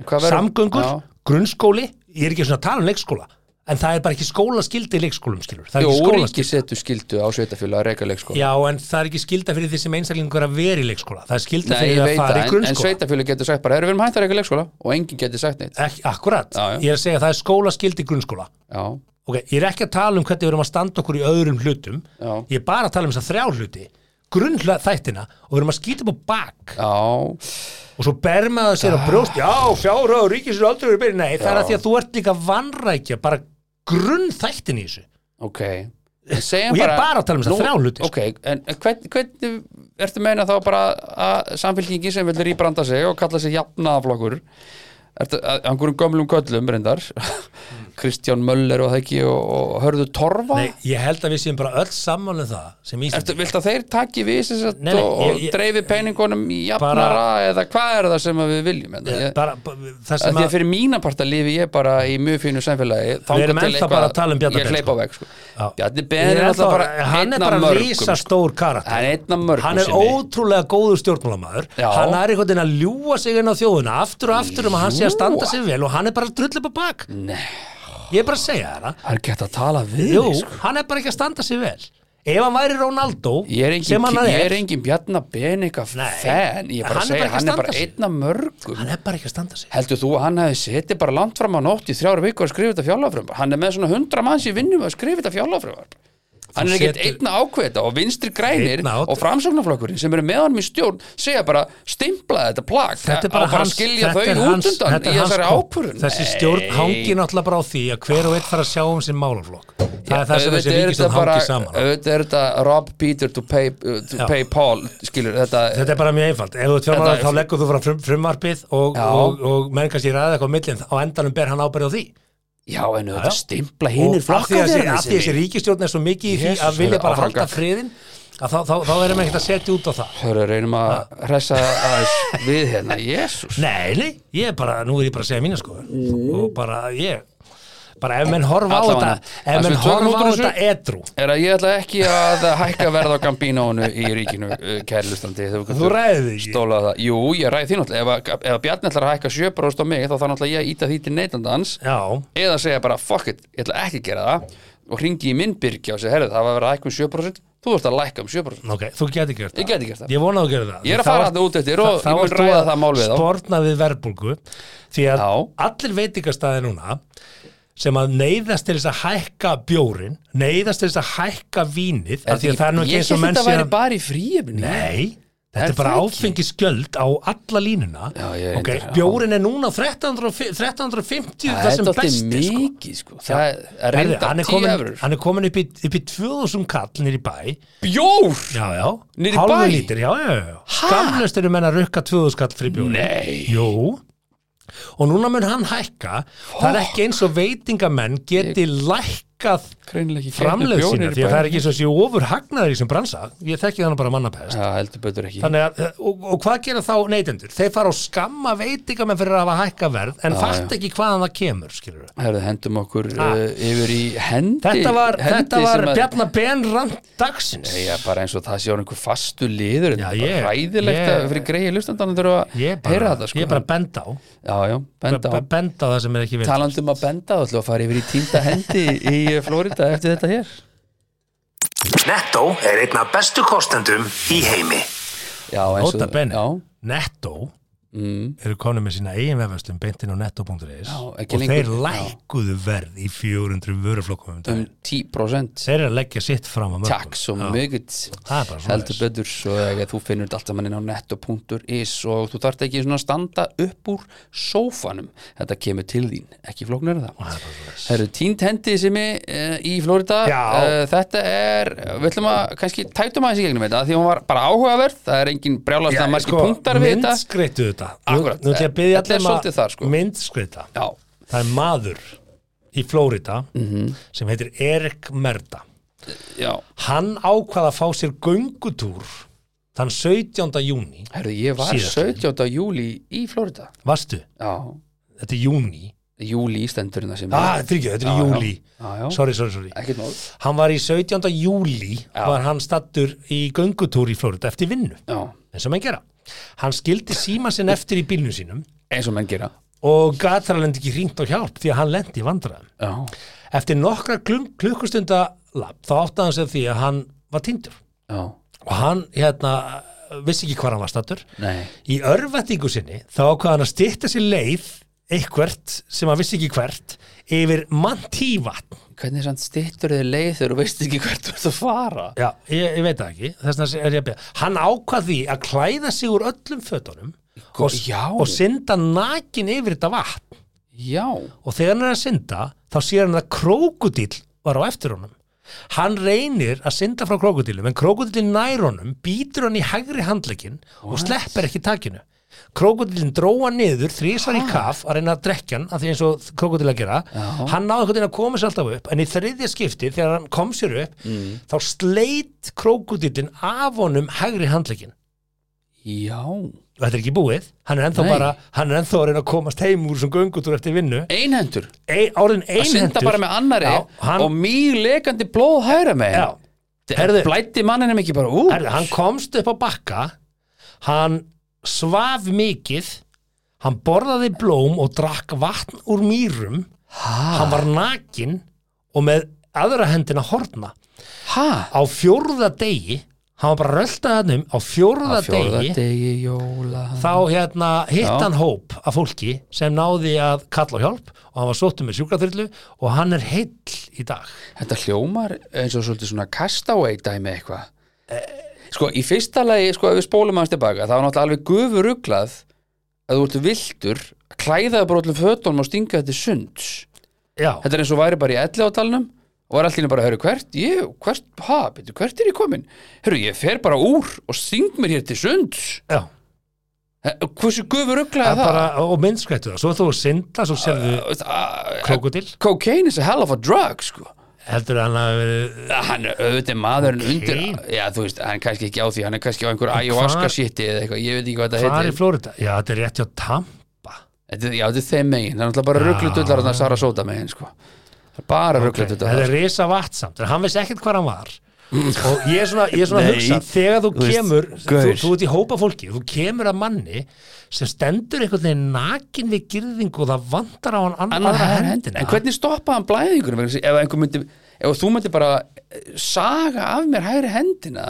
Samgöngur, Já. grunnskóli ég er ekki svona að tala um leikskóla en það er bara ekki skólaskildi í leikskólum er ríki skólaskildi setur skildu á sveitafjölu að reyka leikskóla Já, en það er ekki skilda fyrir því sem einstaklingur að vera í leikskóla. Það er skilda Nei, fyrir að fara í en, en grunnskóla. sveitafjölu getur sagt bara, erum við erum hægt að reyka leikskóla og enginn getur sagt neitt. Ekki, akkurat, Já, já. ég er að segja að það er skólaskildi í grunnskóla. Já, ok, ég er ekki að tala um hvernig við erum að standa okkur í öðrum hlutum. Já. ég er bara að tala um þess að þrjá hluti grunnþættina og við erum að skýta upp á bak. Já, og svo ber maður sér á brjóst. Já, fjára og ríkis er aldrei verið byrja nei, það er að því að þú ert líka vannrækja bara grunnþættin í þessu. Ok. Segjum Og ég er bara að tala um þessa Nú, þrjá hluti, sko. Ok, en en hvern, hvernig ertu að meina þá bara að samfélkingi sem vil rýbranda sig og kalla sig jafnaðaflokkur Ertu að einhverjum gömlum köllum reyndar Kristján Möller og það ekki og, og hörðu Torfa? Nei, ég held að við séum bara öll sammála um það sem Ertu, Íslandi vilt að þeir taki við Nei, nei, og, ég- og ég- dreifi peningunum í jafnara eða hvað er það sem að við viljum en, ég, bara, bara, það að sem að að fyrir mína parta lifi ég bara í mjög fínu samfélagi. Þangað erum ennþá bara að tala um ég á sko. veg sko. Já. Bjarni Ben Ég er alltaf bara hann er bara rísa sko. stór karakter. Hann er ótrúlega góður stjórnmálamæður hann er einhvern veginn að ljúa sig inn á þjóðuna aftur og aftur um að hann sé að standa sig vel og hann er bara að drulla upp á bak. Nei, ég er bara að segja það er gett að tala við Jú, sko. hann er bara ekki að standa sig vel ef hann væri Ronaldo Ég er engin, sem hann ég er, er engin Bjarnar Ben eitthvað fan ég er bara Hann að er segja, hann er bara standa sig. einn af mörgum hann er bara ekki að standa sig Heldur þú að hann hefði setið bara langt fram á nótt í þrjára viku að skrifa þetta fjárlagafrömbar? Hann er með svona hundra manns í vinnum að skrifa þetta fjárlagafrömbar. Hann er ekkert setur- einn að ákveða og vinstri grænir að og framsóknarflokkurinn sem eru með honum í stjórn segja bara stimpla þetta plag þetta er bara, hans, að skilja þau út undan í þessari ákvörðun. þessi stjórn hangi náttúrulega bara á því að hver og einn fara að sjá um sinn málaflokk. Það er það sem þessi ríkistjórn hangi saman. Auðvitað er þetta rob Peter to pay, uh, to pay Paul skilur þetta, Þetta er bara mjög einfalt, ef þú Þetta er- þá leggur þú frum, frumvarpið og, og, og menn kannski ræða eitthvað á millin á endanum ber hann ábyrð á því já en auðvitað stimpla því að flokkar þessi- þessi ríkistjórn er svo mikið í því að vilja bara halda friðin að þá, þá, þá erum við ekkert að setja út á það. Hörru, reynum að hressa við hérna, jésús Nei, nei, ég er bara, nú er ég bara að segja mína sko og bara ég bara ef menn horfa á þetta ef Það menn horfa á þetta edru. Er að ég ætla ekki að hækka verð á Gambínónu í ríkinu uh, kærlustandi Þú ræðið því ekki. það, jú, ég ræði því náttúrulega. Ef, ef Bjarni ætlar að hækka 7% á mig þá þarf náttúrulega ég að íta því til neytandans Já, eða segja bara, fuck it, ég ætla ekki að gera það. Og hringi í minn byrgi og segja, herrðu, það var að vera að hækka um 7% þú ert að lækka um 7% ok, þú geti gert það. Ég geti gert það. Ég vona að gerir það. Ég er að Þá fara þarna út eftir og þá- þá ég mun ræða að það mál við þá. Sporna við verbulgu Því að Já. allir veitingastæði núna sem að neyðast til þess að hækka bjórin, neyðast til þess að hækka vínið, af því að það er nú ekki ég eins og held menn þetta sé væri að bara í fríefni Nei, þetta Er er bara það áfengisgjöld á alla línuna. Já, ég er ok, reyndar, já. bjórin er núna á 1350 1350 það það sem alltaf besti sko. mikið sko. það er Herði, reynda hann, er 10 komin, eurur hann er komin upp í, upp í 2000 kall nýr í bæ. Bjór? Já, já, Niður í hálfu bæ? lítir já, já, já, skamlust eru menn að rukka 2000 skall frí bjóri Nei. Jú og núna mun hann hækka. Það er ekki eins og veitingamenn geti lækkað Greinilega ekki framleið sína er því að það er ekki svo séu ofur hagnaður í sem bransa ég þekki þannig bara mannapest Já, heldur betur ekki að, og, og hvað gera þá neytendur? Þeir fara og skamma veitingamenn fyrir að hafa hækka verð en fatt ekki hvaðan það kemur, skilur við. Herðu, hendum okkur Ha. uh, yfir í hendi Þetta var, hendi þetta var að- Ben rand dagsins. Nei, já, bara eins og það sé á einhver fastu liður Já, Þetta er ég- bara ræðilegt ég- að fyrir greiði lustandan þurfa Ég að bara, heyra þetta sko. ég bara benda á. Já, já, benda á benda á það sem er ekki Flórida eftir þetta hér Netto er einn af bestu kostendum í heimi. Já, eins og benni. Já, Netto mm, eru konum með sína eigin vefastum beintin á netto.is og lengur- þeir lækkuðu verð í 400 vöruflokkum um um daginn. 10% Þeir eru að leggja sitt fram á mörgum. Takk svo bara heldur betur svo að þú finnur þetta allt saman inn á netto.is og þú þarft ekki svona að standa upp úr sófanum. Þetta kemur til þín, ekki flóknar en það. Eru tínt hendi sem er uh, í Flórida Já. uh, þetta er, við ætlum að kannski tætum aðeins í gegnum þetta því hún var bara áhugaverð. Það er engin brjálast Já, að margir sko, punktar við þetta Myndskreittu þetta. Akkúrat. Nú að byggja Þetta er svolítið þar, sko. myndskreita. Já, Það er maður í Flórida Mhm. sem heitir Erik Merda. já, Hann ákvað að fá sér göngutúr þann 17. júni. herru, ég var Síðast. 17. júli í Flórida Vastu? Já, Þetta er júni. júli í stendurinn það sem Ah, þetta er ekki, þetta er júli. Sorry, sorry, sorry. Hann var í 17. júli, var hann stattur í göngutúr í Flórida eftir vinnu, Já, eins og menn gera. Hann skildi síma sinn eftir í bílnum sínum eins og menn gera og gat þar alveg ekki hringt á hjálp því að hann lendi í vandræðum. Já, Eftir nokkra klukkustunda lab, þá átti hann sig á því að hann var týndur já, og hann hérna vissi ekki hvað hann var stattur. nei Í örvættingu sinni þá ákvað hann að styrta sér leið eitthvert sem hann vissi ekki hvert yfir mantívatn. Hvernig sann stittur þið leið þegar þú veist ekki hvert þú ert að fara? Já, ég, ég veit það ekki, þess vegna er ég að byrja. Hann ákvað því að klæða sig úr öllum fötunum og, og synda nakin yfir þetta vatn. Já, og þegar hann er að synda þá sér hann að krókudill var á eftir honum. Hann reynir að synda frá krókudillum en krókudillin nær honum býtur hann í hægri handlegin og sleppur ekki takinu krókudillin dróa niður þrísvar í kaf að reyna að drekja hann að því eins og krókudill að gera. Hann náði einhvern veginn að koma sér alltaf upp en í þriðja skipti þegar hann kom sér upp þá sleit krókudillin af honum hægri handlegin já. Og þetta er ekki búið, hann er ennþá Nei. bara hann er ennþá að reyna að komast heim úr sem göngutúr eftir vinnu. Einhendur Ein, orðin Að synda einhentur. bara með annari Já, hann- og mjög lekandi blóð hæra með Já, Herðu- Blætti manninum ekki bara út? Herðu, hann komst upp á bakka. Hann svaf mikið hann borðaði blóm og drakk vatn úr mýrum. Hann var nakin og með aðra hendina horna. Ha? á fjórða degi hann var bara röltað hann um á fjórða, Á fjórða degi degi jóla. þá hérna hitt hann hóp af fólki sem náði að kalla á hjálp og hann var sóttum með sjúkraþyrlu og hann er heill í dag. Þetta hljómar eins og svolítið svona castaway dæmi eitthvað Sko, í fyrsta lagi, sko, ef við spólum hans tilbaka þá er náttúrulega alveg gufu ruglað að þú ert vildur klæðaði bara öllum fötunum og stinga þetta sunds. Já, Þetta er eins og væri bara í elli átalunum og var allir bara, hörru, hvert, ég, hvert, ha, betur, hvert er ég komin? Hörru, ég fer bara úr og sting mér hér til sunds. Já. Hversu gufu ruglað Það er það? bara, og minnskvættu það, svo þú synda svo sérðu Uh, krókudill Cocaine is a hell of a drug, sko heldur hann að verið hann er auðvitað maðurinn Cocaine? undir já þú veist, hann er kannski ekki á því hann er kannski á einhver En ayahuasca shiti eða eitthvað, ég veit ekki hvað hvað þetta er í heitir Flórida? Já, þetta er rétt hjá Tampa þetta, er- já, þetta er þeim megin, það er náttúrulega bara rugglutullar þannig að Sara Sóta megin, sko það er bara okay. rugglutullar Þetta er risa vatsamt, en hann vissi ekkert hvað hann var og ég er svona, ég er svona að hugsa þegar þú kemur, þú, þú ert í hópa fólki þú kemur að manni sem stendur einhvern veginn nakin við girðingu og það vantar á hann ann, annar aðra hendina. En hvernig stoppaði hann blæðingur ef myndi, ef þú myndi bara eh, saga af mér hægri hendina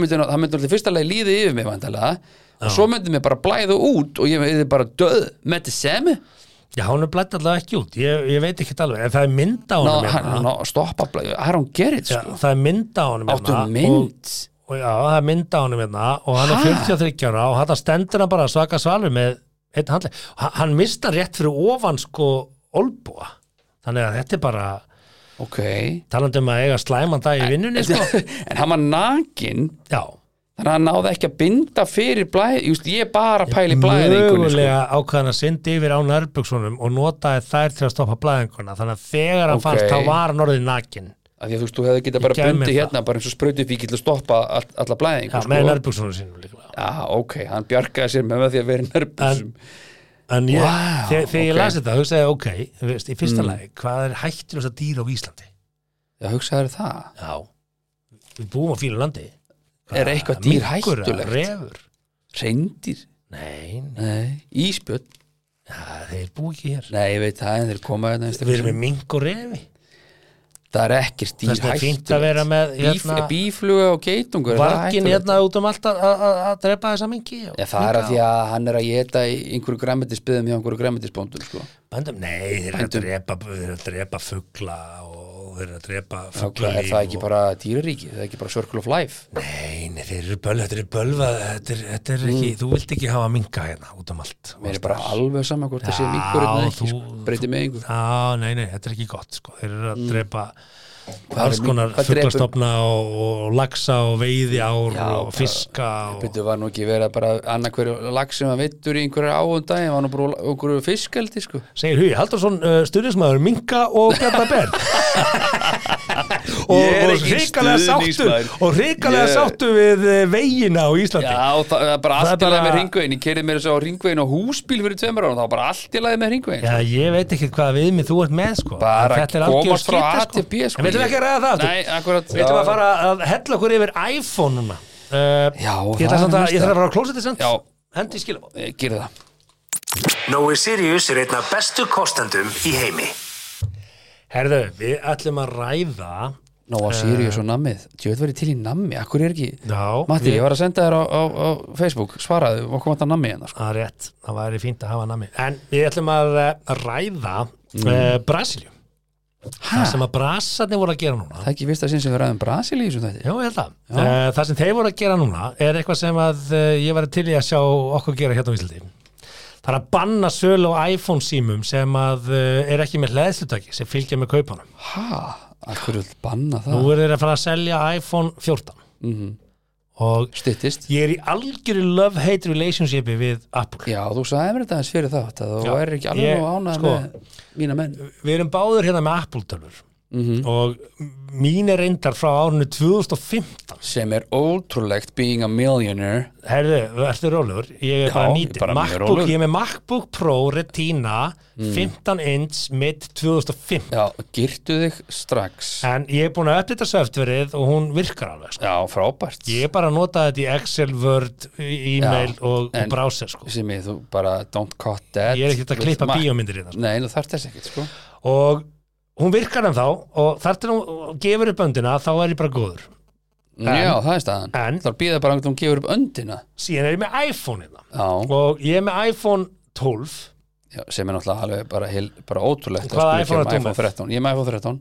myndi, það myndi alltaf fyrsta lagi líði yfir mig vandalega og svo myndi mér bara blæða út og ég myndi bara döð með þetta semi Já, hann er blætt allavega ekki út, ég, ég veit ekki alveg en það er mynd á honum hann, hérna. hann stoppa I don't get it Já, sko. það er mynd á áttu hérna og- mynd? og já, það er mynd á honum hérna og hann er Ha? 43 ára og þetta stendur hann bara svaka svalur með einn handleg hann, hann mista rétt fyrir ofan sko olbúa þannig að þetta er bara ok. talandi um að eiga slæman dag í vinnunni sko. en hann var nakin já, þannig að hann náði ekki að binda fyrir blæð just, ég bara að pæli blæðingunni sko. mögulega ákvæðan að syndi yfir á nærbuksunum og notaði þær til að stoppa blæðinguna. Þannig að þegar hann Ok. fannst þá var hann orðið nakin af því að þú veist, þú hefði getað bara bundið hérna bara eins og sprautu fyrir að stoppa all, alla blæðingu ja, sko. með nærbuksunum sínum líka já, ok, hann bjargaði sér með því að vera nörbusum en ég, Vá, þegar, þegar ég lasi þetta hugsaði ok, veist, í fyrsta Mm. lagi hvað er hættilegast er eitthvað dýr hættulegt? refur, reyndir, nei, nei. Íspjöld ja, þeir búi ekki hér. Nei, ég veit það, en þeir koma hérna við erum með mink og refi. Það er ekkert dýr þess að það er fínt að vera með Bíf, hérna, bífluga og geitungur vargin hættulegt? hérna út um allt að- að að- að drepa þessa minki og Já, það er að því að hann er að geta í einhverju græmmetisbyðum hjá einhverju græmmetisbóndum sko. Nei, þeir eru að drepa, drepa fugla og þeir eru að drepa Já, fugla Er það ekki bara dýraríki? Það er ekki bara circle of life? Nei, nei, þeir eru bölva, þetta er bölva þetta er, þetta er ekki, þú vilt ekki hafa minka hérna út um allt Mm. Mér er bara alveg saman hvort það sé Já, minkur eða ekki, sko. breyti með einhver Já, nei, nei, þetta er ekki gott, sko þeir eru að drepa Hvað alls konar fuglastofna og, og laxa og veiði ár Já, og fiska og, Byrju var nú ekki verið að bara annað hverju lag sem að vittur í einhverju áhunda en var nú bara einhverju fiskeldi sko. segir Hugi Haldursson uh, stuðnismæður minka og Ég er og ekki hrikalega sáttu og hrikalega Ég- sáttu við uh, vegina á Íslandi. Já, það er bara er allt í lagi með ringvegin Ég keirið mér þess að ringvegin á húsbíl fyrir tveimur ára Það var bara allt í lagi með ringvegin Já, ég veit ekki hvað viðmið þú ert með sko. Bara er komast frá A til B, sko. Við ætlum ekki að ræða það Nei, akkurat. Við ætlum að fara að hella okkur yfir iPhone núna. Uh, Já, Ég er samt að, næsta. ég þarf að fara á klósetti samt. Já. Hendi í skilabóð. Ég gerði það. Nói Sirius er einn af bestu kostendum í heimi. Herðu, við ætlum að ræða Nóa Sirius og nammið Tjóð verið til í nammi, akkur er ekki Já, Matti, ég var að senda þér á, á, á Facebook. Svaraðu, og kom þetta nammi hérna sko. Það er rétt, það væri fínt að hafa nami En við ætlum að eh, ræða mm. Brasilíu. Það sem að brasarnir voru að gera núna. Það er ekki fyrsta sinn sem við ræðum Brasil í þessum þetta Já, ég held að. Uh, það sem þeir voru að gera núna er eitthvað sem að uh, ég var til í að sjá okkur gera hérna á Íslandi. Það er að banna sölu á iPhone símum sem að uh, er ekki með hlæðslutaki sem fylgja með kaupanum. Hæ, akkur vil banna það Nú er þeir að fara að selja iPhone 14 Mhm. og Styttist ég er í algjöru love-hate relationshipi við Apple. Já, þú sagði mér þetta eins fyrir það Þú Já, er ekki alveg ég- nú ánað sko. með mína menn Við erum báður hérna með Apple-tölfur Mhm. og mín er reyndar frá árinu 2015. sem er ótrúlegt being a millionaire Herðu, verður rólegur, ég er Já, bara mjög MacBook, ég er með MacBook Pro Retina 15 inch mid 2015 Já, girtu þig strax en ég er búin að uppdita softverið og hún virkar alveg sko. Já, frábært ég er bara að nota þetta í Excel, Word e-mail Já, og, og browser sko. sem ég, þú bara don't cut that ég er ekkert að klippa bíómyndir í það sko. Nei, þú þarf þess ekkert, sko og hún virkar en þá og þar til hún gefur upp öndina þá er ég bara góður. Já, það er staðan. en- Það býða bara hún gefur upp öndina. Síðan er ég með iPhone hérna. Og ég er með iPhone 12 já sem er náttúrulega alveg bara, heil, bara ótrúlegt Hvaða að skuli iPhone iPhone með? 13 Ég er með iPhone 13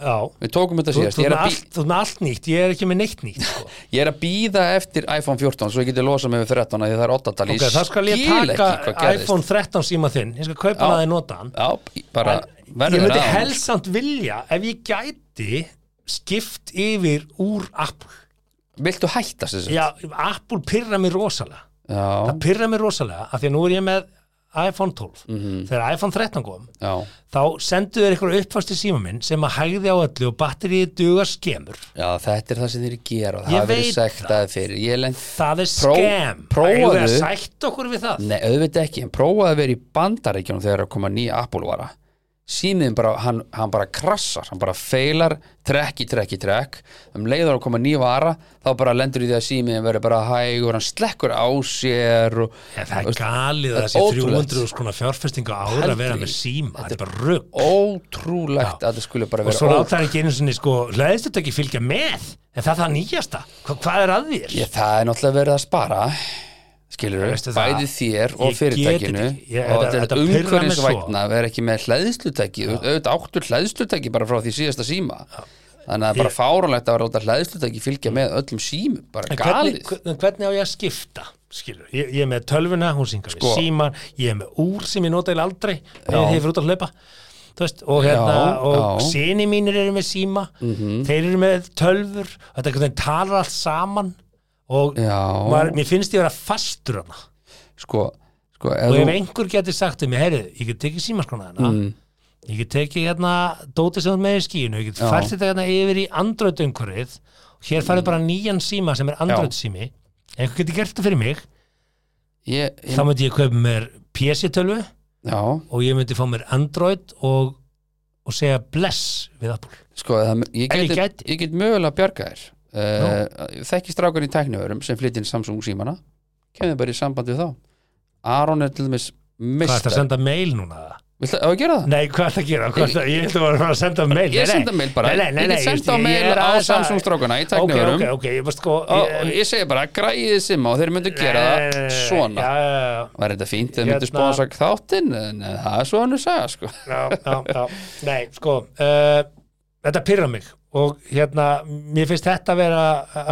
já. Við tókum þetta síðast. þú, ert er með allt, nýtt, ég er ekki með neitt nýtt sko. ég er að býða eftir iPhone 14 svo ég geti losað mig við 13 að því það er 8 tali Ok, þá skal ég taka iPhone 13 síma þinn. Ég skal kaupa það að nota hann Já, bara Ég verður myndi á. helst samt vilja Ef ég gæti skipt yfir úr Apple. Viltu hætta sér? Já, Apple pyrra mér rosalega. Já, Það pyrra mér rosalega af því að nú er ég með iPhone 12 Mhm. Þegar iPhone 13 kom já, þá sendu þeir eitthvað uppfast í síma minn sem að hægði á öllu og batterið duga skemur. Já, þetta er það sem þeir gera og Ég það hafa verið veit sektaði fyrir Ég lent Það er Pró- skem prófaðu- Eigum við að sætt okkur við það? Nei, auðvitað ekki, en prófaði að vera í bandaríkjunum þegar að koma nýja Apple-vara símiðin bara, hann, hann bara krassar hann bara feilar, trekk í trekk um leiður að koma nýja vara þá bara lendur í því að símiðin verður bara hægur hann slekkur á sér og, Ja, það er galið að ótrúlegt. 300 skona fjárfestinga ára að vera með síma, þetta er bara rugg ótrúlegt að það skulle bara og vera svo ó- láta hann ekki einu sinni sko hlæðist ekki fylgja með? En það er það nýjasta, Hva, hvað er að þér? Ég, það er náttúrulega verið að spara skilur það, bæði þér og ég fyrirtækinu. Ég- og þetta- er að vera ekki með hlæðslutæki auðvitað áttur hlæðslutæki bara frá því síðasta síma. Þannig að það er bara Ég- fáránlegt að vera hlæðslutæki fylgja með öllum símum. Bara galið. hvernig, hvernig á ég að skipta? Skilur, ég, ég er með tölvuna, hún syngar Sko. við síman, ég er með úr sem ég nota eða aldrei, Já. þegar ég fyrir út að hlaupa. Þú veist, og hérna, Já, og já. Sinni mínir eru með síma. Þeir eru með tölfur, þetta er hvernig talar allt saman og maður, mér finnst ég vera fastur hana sko, sko og ef þú, einhver getur sagt um mig, heyrðu, ég get tekið símaskona hana mm, ég get tekið hérna dótið sem þú með í skínu, ég get fært þetta hérna yfir í Android umhverfið og hér farið bara nýjan síma sem er Android sími einhver getur gert það fyrir mig ég, ég, þá myndi ég kaupa mér PC-tölvu og ég myndi fá mér Android og, og segja bless við Apple. Sko það, ég, get, ég get mögulega bjarga þér uh, þekki strákan í tækniverum sem flyttin Samsung símana kemur bara í samband við þá Aron er til dæmis hvað er þetta að mistar senda mail núna? Viltu að gera það? Nei, hvað er þetta að gera? Hvað er þetta? Ég ætla bara að senda mail Ég senda mail bara, Nei, nei, nei, ég ég- mail ég á aðeins að- Samsung strákana í Ok, tækniverum ok, ok, ég var sko og ég segi bara, græðið simma og þeir myndu gera nei, nei, það svona Já, já, já, var þetta fínt, þeir myndu Hérna- sponsa þáttinn en eh, það er svo hann að segja sko. já, já, já. Nei, sko uh, Þetta pyrra mig og hérna, mér finnst þetta að vera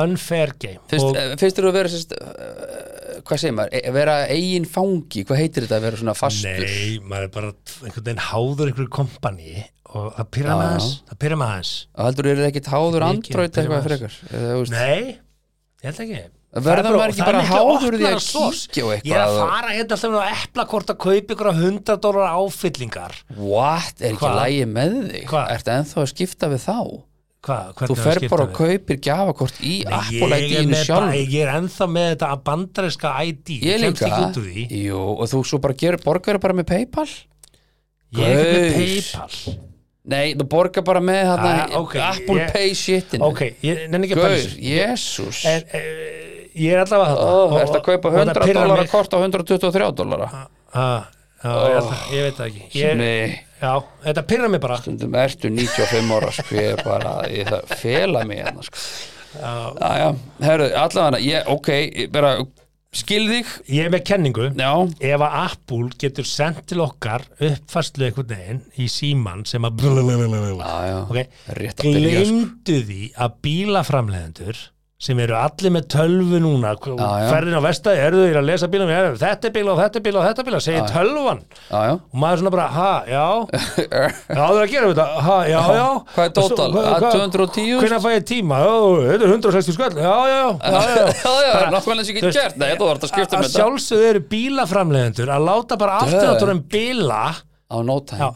unfair game. Og, eh, finnst þér að vera sérst, uh, hvað segir maður, e vera eigin fangi? Hvað heitir þetta að vera svona fastur? Nei, maður er bara einhvern veginn háður einhverju kompani og það pyrra já. aðeins það pyrra mig aðeins. Og heldur eru ekkit háður Mikið, Android byrjum eitthvað aðeins. frekar? Þú Nei, ég held ekki. Verða Það er maður ekki það er bara háður því að kíkja á eitthvað Ég er að og- fara hérna alltaf með eplakort að kaupa ykkur 100 dólar áfyllingar. What, er ekki lægi með þig Hvað, þú fer bara og kaupir gjafakort í Apple Ég ID-inu með, sjálf ég er ennþá með þetta bandarinska ID ég kemst ekki út úr því. Jú, og þú svo bara gerir borgar bara með Paypal? Ég er ekki með. Paypal. Nei, þú borgar bara með Ah, ok, Apple ég- Pay shitinu. Ok, ég nenni ekki að En uh, ég er allavega þetta ertu að kaupa 100 dólar kort á 123 dólara ah, Já, ég, held að- ég veit það ekki. Ég, Já, þetta pyrra mig bara. Stundum ertu 95 ára sko, ég er bara, ég það fela mig hérna sko. Já. Herru, allavega, ég, ok, ég bara skil þig, Ég er með kenningu. Já. Ef að Apple getur sendt til okkar uppfærslu einhvern veginn í síman sem að Já, já, ok, rétt að byrja sko. gleymdu því að bílaframleðendur sem eru allir með tölvu núna. Ferðin á vestæði, eru þau að lesa er, þetta er bíl og þetta er bíl og þetta er bíl segir tölvan. Já, já, og maður svona bara, ha, já. Já, það er að gera þetta, ha, já, já. Hvað er total? Að 210? Hvernig fæ ég tíma? Þetta er 160 skall Já, já, já, já, um sjálfsögðu eru bílaframleðendur að láta bara afturátturum bíla Á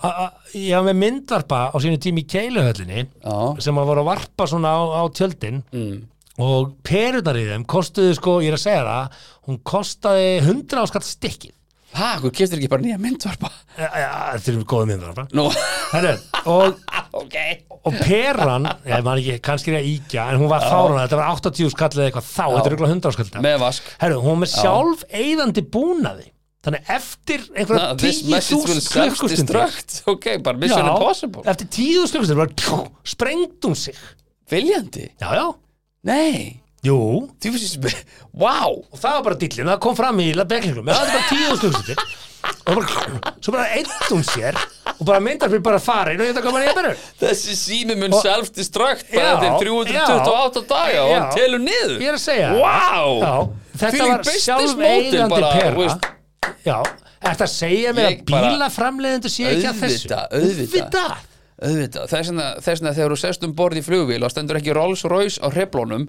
a- ég var með myndvarpa á sínu tími í keiluhöllinni sem að voru að varpa svona á, á tjöldin mm. Og perunar í þeim kostuðu sko, ég er að segja það hún kostaði 100 áskatt stykkið. Hæ, hvað keftir ekki bara nýja myndvarpa? Ja, ja, þetta er góð myndvarpa Nú, Herru, og, ok. og peran ég man ekki, kannski er ég að íkja en hún var fárana, þetta var 80 skall eða eitthvað þá, þetta er ykkur 100 áskatt Með vask. Herru, hún var með sjálf eigðandi búnaði þannig eftir einhverja will 10.000 klukkustundir. Ok, bara mission Já, impossible. eftir 10.000 klukkustundir bara tjú, sprengt hún sig. Viljandi? já, já, Nei. Jú. Þú finnst þessi Vá og það var bara dillin, það kom fram í beklinglum, það var bara 10.000 klukkustundir og bara, svo bara eitt hún sér og bara myndar fyrir bara að fara inn og þetta kom bara ég berur Þessi sími mun self-destruct bara Já, eftir 328 daga og hann telur niður. Ég er að segja Vá! Já, þetta var business sjálf model eigandi bara, þú pera veist. já, þetta segja mér Ég að bílaframleiðendur sé ekki að þessu? Auðvitað, auðvitað. Auðvitað, þess vegna þegar þú sest um borð í flugvél og stendur ekki Rolls Royce á hreplónum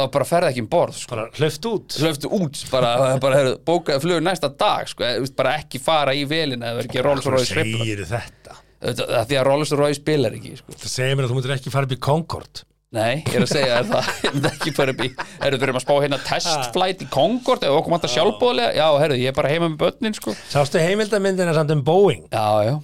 þá bara ferð ekki um borð sko. bara hlöft út. Hlöftu út, bara, bara heru, bókaði flug næsta dag, sko, bara ekki fara í velina eða ekki Rolls Royce hrepla segir þetta? Það- því að Rolls Royce bilar ekki sko. það segir mér að þú mútur ekki fara upp í Concord Nei, ég er að segja það. Ég myndi ekki fara upp í Herru, við erum að spá hérna testflight í Concorde eða okkur manta sjálfbóðlega Já, herru, ég er bara heima með börnin, sko. Sástu heimildamyndina samt um Boeing? Já, já,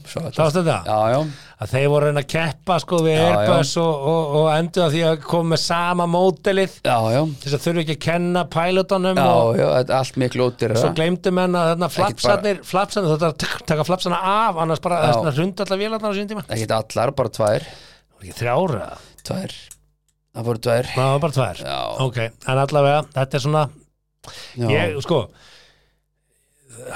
að þeir voru að keppa sko við Airbus og, og, og endur að því að koma með sama mótelið þess að þurfi ekki að kenna pilotunum Já, og já, allt miklu ótir svo gleymdu menn að þarna Ekki flapsarnir flapsarnir, þetta er að taka flapsarna af annars bara þess að hrunda allar vélarnar á sín tíma. Ekkert allar, bara tvær. Ekki þrjára, Tvær. Það voru tvær. Það var bara tvær. Já, ok, en allavega, þetta er svona já. ég, sko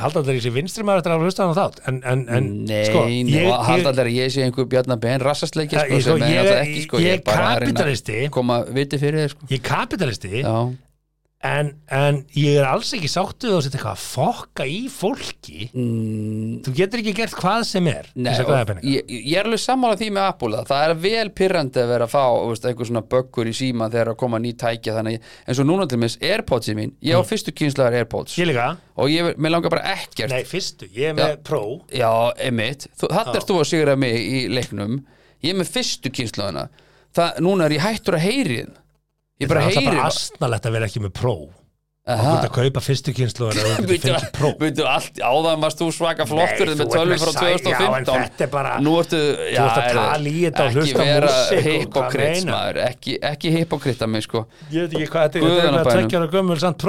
halda þetta í sig vinstri maður eftir að hlusta hann á þátt en, en, en Nei, sko, nei, ég, ég, ég sé einhver bjarnar ben rassastleiki Ja, sko, ég- sko, sem er ég- sko, ég er kapitalisti. koma viti fyrir þér sko. ég er kapitalisti Já, en, en ég er alls ekki sáttuð og setja eitthvað að fokka í fólki. Mm. þú getur ekki gert hvað sem er Nei, ég, ég er alveg sammála því með Apple að það er vel pyrrandi að vera að fá veist, eitthvað svona böggur í síma þegar að koma ný tækja þannig, eins og núna til mis Airpodsið mín, ég á fyrstu kynslaðar Airpods. Mm. Ég og ég, langar bara ekkert. Nei fyrstu, ég er með Já. Pro. Já, emitt, þetta ert þú að sigra mig í leiknum. Ég er með fyrstu kynslaðuna Það, núna er ég hættur að heyrið Ég bara Það er heyri bara astnalegt að vera ekki með Pro og þú ert að kaupa fyrstu kynslu og þú getur fengið Pro Byrju, allt, áðan varst þú svaka flottur með ert með frá sæ- já, en 2015 þetta er bara- Nú ertu, já, ert að ekki vera hypokrits maður. Ekki, hypokrita mig sko. Ég veit ekki hvað þetta er, þetta er að tvekja ára gömul samt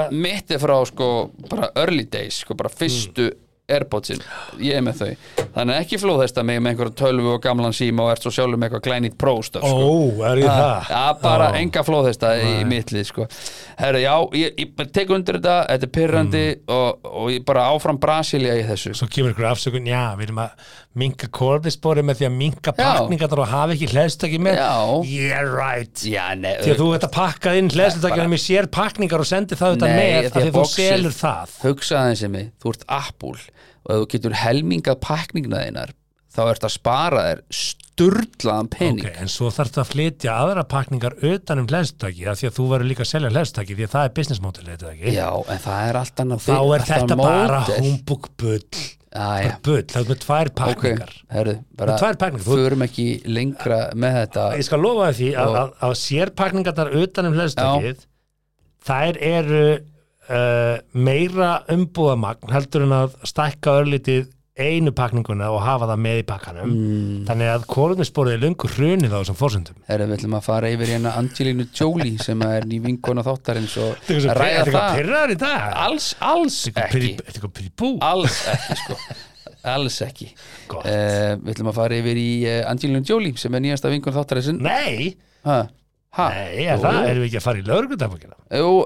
að mitt er frá sko bara early days sko bara fyrstu. Airpodsin, ég er með þau þannig ekki flóðhesta mig með einhverja tölvu og gamlan síma og ert svo sjálfur með eitthvað glænýtt próstöf sko. Ó, er ég það? Já, bara Ó. enga flóðhesta í mittlið sko. Herra, já, ég, ég tek undir þetta þetta er pyrrandi Mm. og, og ég bara áfram Brasilia í þessu Svo kemur ykkur afsökun, já, við erum að minka kórnispori með því að minka pakningarnar og hafa ekki hlæðstöki með. Já. Yeah, right. Já, nei, Því að þú ert að pakka inn hlæðstökina með sér pakningar og sendi það auðvitað með því að að þú selur það. Hugsaði þessi mig, þú ert Apple og ef þú getur helmingað pakningna þeinar þá ert að spara þér sturlaðan pening. Ok, en svo þarftu að flytja aðra pakningar utan um hlæðstöki því að þú verður líka að selja hlæðstöki því að það er business model? Já, það Þá er þetta bara módel. Humbug bull það er með tvær pakningar herru, bara tvær pakningar, þú- förum ekki lengra með þetta. Ég skal lofa því að, að, að sérpakningarnar utan um hlæðstökið þær eru uh, meira umbúðamagn heldur en að stækka örlítið einu pakninguna og hafa það með í pakkanum. Mm. þannig að kólunisborðið er löngu hrunið á þessum fórsöndum Herru, við ætlum að fara yfir hérna Angelinu Jolie sem er ný vinkona þáttarins og er ræða það. pyrraður í dag. Alls, alls ekki. Alls ekki, sko. Alls ekki. Uh, Við ætlum að fara yfir í uh, Angelinu Jolie sem er nýjasta vinkona þáttarins. Nei, Ha? Ha? nei, er það? Erum við ekki að fara í